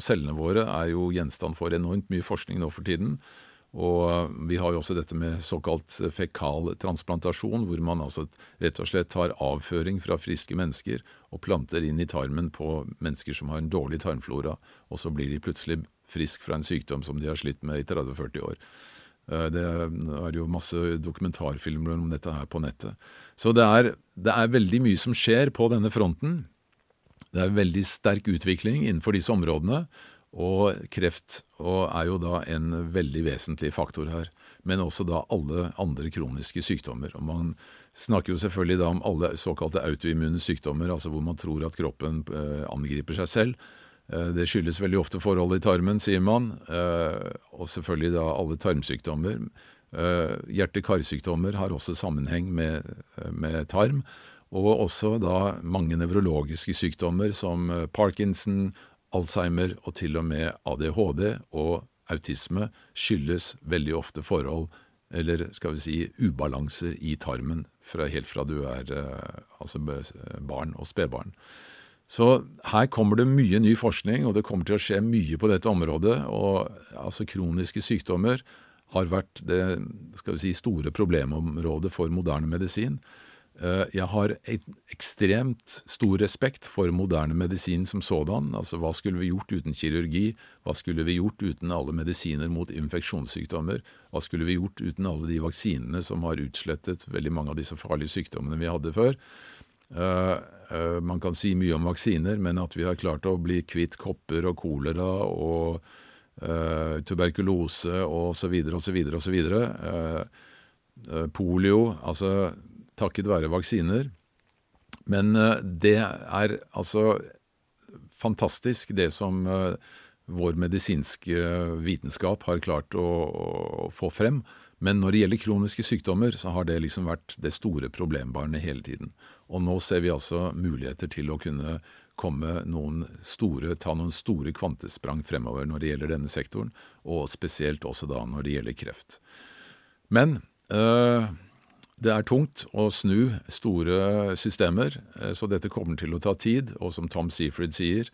cellene våre, er jo gjenstand for enormt mye forskning nå for tiden. Og vi har jo også dette med såkalt fekaltransplantasjon, hvor man altså rett og slett tar avføring fra friske mennesker og planter inn i tarmen på mennesker som har en dårlig tarmflora, og så blir de plutselig frisk fra en sykdom som de har slitt med i 30-40 år. Det er jo masse dokumentarfilmer om dette her på nettet. Så det er, det er veldig mye som skjer på denne fronten. Det er veldig sterk utvikling innenfor disse områdene, og kreft og er jo da en veldig vesentlig faktor her. Men også da alle andre kroniske sykdommer. Og man snakker jo selvfølgelig da om alle såkalte autoimmune sykdommer, altså hvor man tror at kroppen eh, angriper seg selv. Eh, det skyldes veldig ofte forholdet i tarmen, sier man, eh, og selvfølgelig da alle tarmsykdommer. Hjerte-karsykdommer har også sammenheng med, med tarm, og også da mange nevrologiske sykdommer som parkinson, Alzheimer og til og med ADHD og autisme skyldes veldig ofte forhold, eller skal vi si ubalanser i tarmen, fra, helt fra du er eh, altså barn og spedbarn. Så her kommer det mye ny forskning, og det kommer til å skje mye på dette området. og altså Kroniske sykdommer har vært det skal vi si, store problemområdet for moderne medisin. Eh, jeg har ekstremt stor respekt for moderne medisin som sådan. Altså, hva skulle vi gjort uten kirurgi? Hva skulle vi gjort uten alle medisiner mot infeksjonssykdommer? Hva skulle vi gjort uten alle de vaksinene som har utslettet veldig mange av disse farlige sykdommene vi hadde før? Uh, uh, man kan si mye om vaksiner, men at vi har klart å bli kvitt kopper og kolera og uh, tuberkulose og så videre. polio, altså takket være vaksiner. Men eh, det er altså fantastisk, det som eh, vår medisinske vitenskap har klart å, få frem. Men når det gjelder kroniske sykdommer, så har det liksom vært det store problembarnet hele tiden. Og nå ser vi altså muligheter til å kunne noen store, ta noen store kvantesprang fremover når det gjelder denne sektoren, og spesielt også da når det gjelder kreft. Men øh, det er tungt å snu store systemer, eh, så dette kommer til å ta tid. Og som Tom Seafried sier,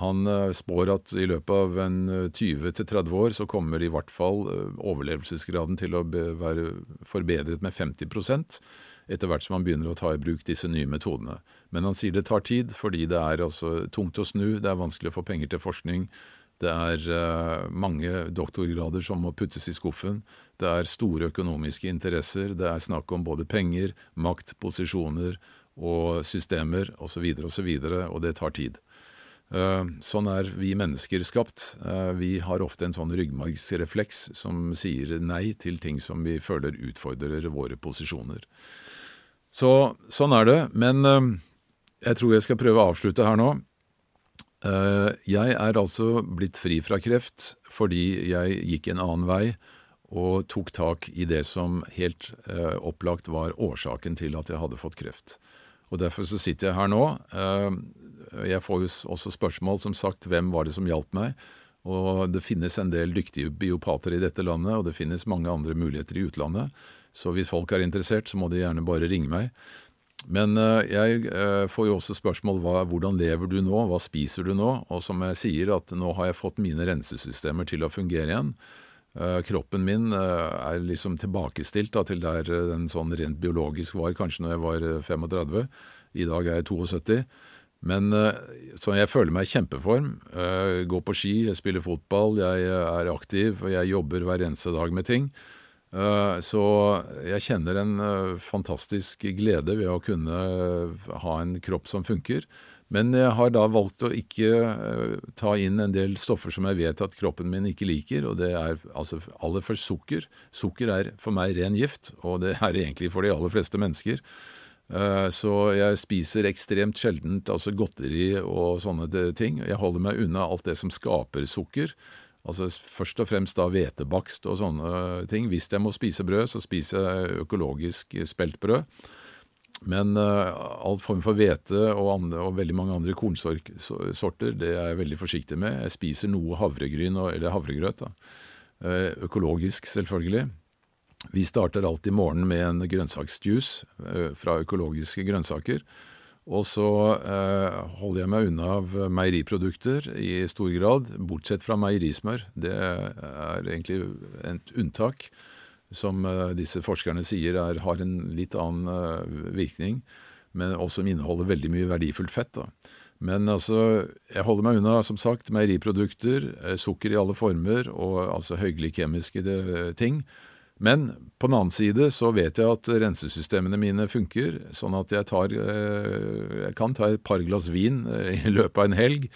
han eh, spår at i løpet av en 20-30 eh, år så kommer i hvert fall overlevelsesgraden til å være forbedret med 50 etter hvert som man begynner å ta i bruk disse nye metodene. Men han sier det tar tid, fordi det er altså tungt å snu, det er vanskelig å få penger til forskning, det er uh, mange doktorgrader som må puttes i skuffen. Det er store økonomiske interesser. Det er snakk om både penger, makt, posisjoner og systemer osv., osv., og, så videre, og det tar tid. Uh, sånn er vi mennesker skapt. Uh, vi har ofte en sånn ryggmargsrefleks som sier nei til ting som vi føler utfordrer våre posisjoner. Så sånn er det. Men jeg tror jeg skal prøve å avslutte her nå. Eh, jeg er altså blitt fri fra kreft fordi jeg gikk en annen vei og tok tak i det som helt eh, opplagt var årsaken til at jeg hadde fått kreft. Og Derfor så sitter jeg her nå. Eh, jeg får jo også spørsmål, som sagt, hvem var det som hjalp meg? Og det finnes en del dyktige biopater i dette landet, og det finnes mange andre muligheter i utlandet. Så hvis folk er interessert, så må de gjerne bare ringe meg. Men eh, jeg eh, får jo også spørsmål hva, hvordan lever du nå, hva spiser du nå? Og som jeg sier, at nå har jeg fått mine rensesystemer til å fungere igjen. Eh, kroppen min er liksom tilbakestilt da, til der den sånn rent biologisk var kanskje når jeg var 35. I dag er jeg 72. Men Så jeg føler meg i kjempeform. Går på ski, jeg spiller fotball, jeg er aktiv, og jeg jobber hver eneste dag med ting. Eh, så jeg kjenner en eh, fantastisk glede ved å kunne eh, ha en kropp som funker. Men jeg har da valgt å ikke ta inn en del stoffer som jeg vet at kroppen min ikke liker, og det er altså aller først sukker. Sukker er for meg ren gift, og det er egentlig for de aller fleste mennesker. Så jeg spiser ekstremt sjeldent altså godteri og sånne ting. Jeg holder meg unna alt det som skaper sukker. Altså først og fremst da hvetebakst og sånne ting. Hvis jeg må spise brød, så spiser jeg økologisk speltbrød. Men uh, all form for hvete og, og, veldig mange andre kornsorter det er jeg veldig forsiktig med. Jeg spiser noe havregryn og, eller havregrøt. Uh, økologisk, selvfølgelig. Vi starter alltid morgenen med en grønnsaksjuice uh, fra økologiske grønnsaker. Og så eh, holder jeg meg unna av meieriprodukter i stor grad, bortsett fra meierismør. Det er egentlig et unntak, som eh, disse forskerne sier er, har en litt annen eh, virkning, men også inneholder veldig mye verdifullt fett. Da. Men altså, jeg holder meg unna, som sagt, meieriprodukter, eh, sukker i alle former og altså høyglykemiske ting. Men på den annen side så vet jeg at rensesystemene mine funker, sånn at jeg, tar, eh, jeg kan ta et par glass vin eh, i løpet av en helg.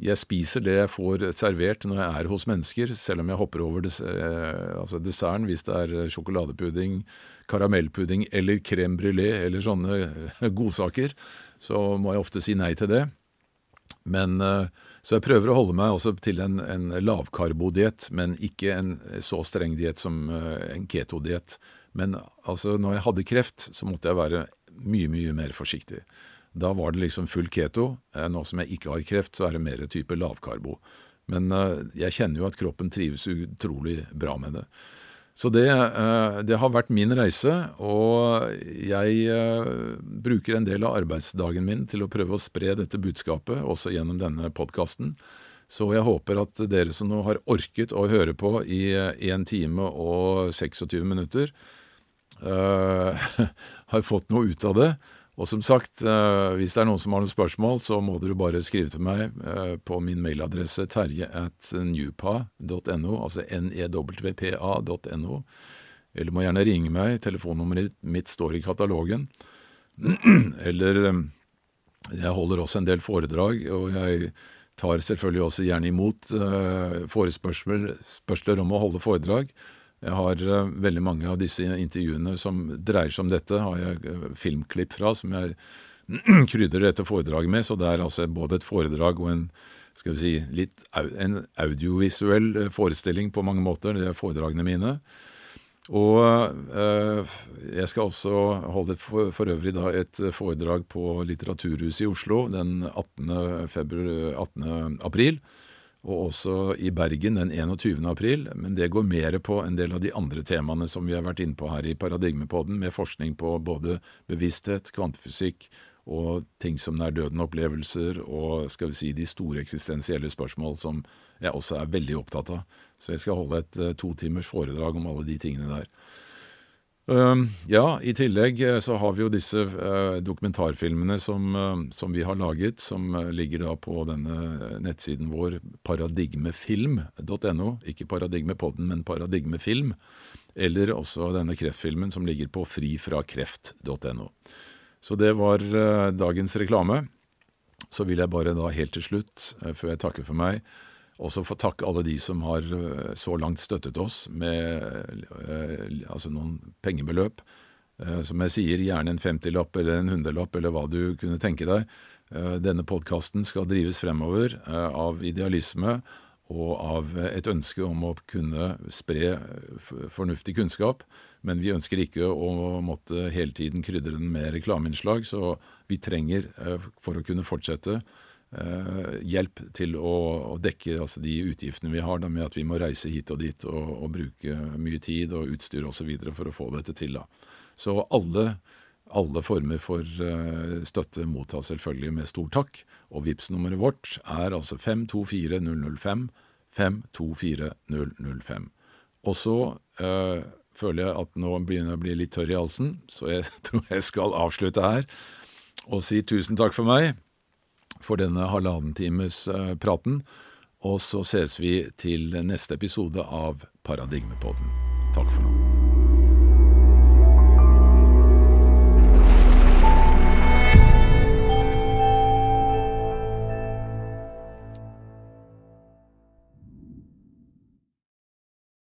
Jeg spiser det jeg får servert når jeg er hos mennesker, selv om jeg hopper over des, altså desserten hvis det er sjokoladepudding, karamellpudding eller crème brulé eller sånne (laughs) godsaker så må jeg ofte si nei til det. Men, eh, så jeg prøver å holde meg også til en, en lavkarbodiett, men ikke en så streng diett som eh, en ketodiett. Men altså, når jeg hadde kreft, så måtte jeg være mye, mye mer forsiktig. Da var det liksom full keto. Eh, nå som jeg ikke har kreft, så er det mer type lavkarbo. Men jeg kjenner jo at kroppen trives utrolig bra med det. Så det, eh, det, har vært min reise, og jeg eh, bruker en del av arbeidsdagen min til å prøve å spre dette budskapet, også gjennom denne podkasten. Så jeg håper at dere som nå har orket å høre på i 1 time og 26 minutter, uh, (laughs) har fått noe ut av det. Og som sagt, eh, hvis det er noen som har noen spørsmål, så må dere bare skrive til meg eh, på min mailadresse terje at newpa.no, altså newpa.no. Eller må gjerne ringe meg, telefonnummeret mitt står i katalogen. (clears throat) Eller eh, jeg holder også en del foredrag, og jeg tar selvfølgelig også gjerne imot forespørsler om å holde foredrag. Jeg har uh, veldig mange av disse intervjuene som dreier seg om dette, har jeg uh, filmklipp fra som jeg (clears throat) krydrer dette foredraget med. Så det er altså både et foredrag og en skal vi si, litt en audiovisuell uh, forestilling på mange måter. Det er foredragene mine. Og jeg skal også holde for, for, øvrig da et foredrag på Litteraturhuset i Oslo den 18. Februar, 18. april og også i Bergen den 21. april, men det går mer på en del av de andre temaene som vi har vært inne på her i Paradigmepodden, med forskning på både bevissthet, kvantefysikk og ting som nær-døden-opplevelser og skal vi si de store eksistensielle spørsmål som jeg også er veldig opptatt av. Så jeg skal holde et uh, to timers foredrag om alle de tingene der. Ja, i tillegg uh, så har vi jo disse uh, dokumentarfilmene som, som, vi har laget, som ligger da på denne nettsiden vår paradigmefilm.no. Ikke Paradigmepodden, men Paradigmefilm. Eller også denne kreftfilmen som ligger på frifrakreft.no. Så det var dagens reklame. Så vil jeg bare da helt til slutt, før jeg takker for meg, også få takke alle de som har eh, så langt støttet oss med eh, altså noen pengebeløp. Eh, som jeg sier, gjerne en femtilapp eller en hundrelapp eller hva du kunne tenke deg. Denne podkasten skal drives fremover av idealisme og av et ønske om å kunne spre fornuftig kunnskap. Men vi ønsker ikke å måtte hele tiden krydre den med reklameinnslag, så vi trenger, for å kunne fortsette, hjelp til å, å dekke altså, de utgiftene vi har da, med at vi må reise hit og dit og, og bruke mye tid og utstyr osv. for å få dette til. Da. Så alle, alle former for uh, støtte mottas selvfølgelig med stor takk. Og vips nummeret vårt er altså 524005. 524005. Og så uh, føler jeg at nå begynner jeg å bli litt tørr i halsen, så jeg (laughs) tror jeg skal avslutte her og si tusen takk for meg for denne halvannen times eh, praten. Og så ses vi til neste episode av Paradigmepodden. Takk for nå.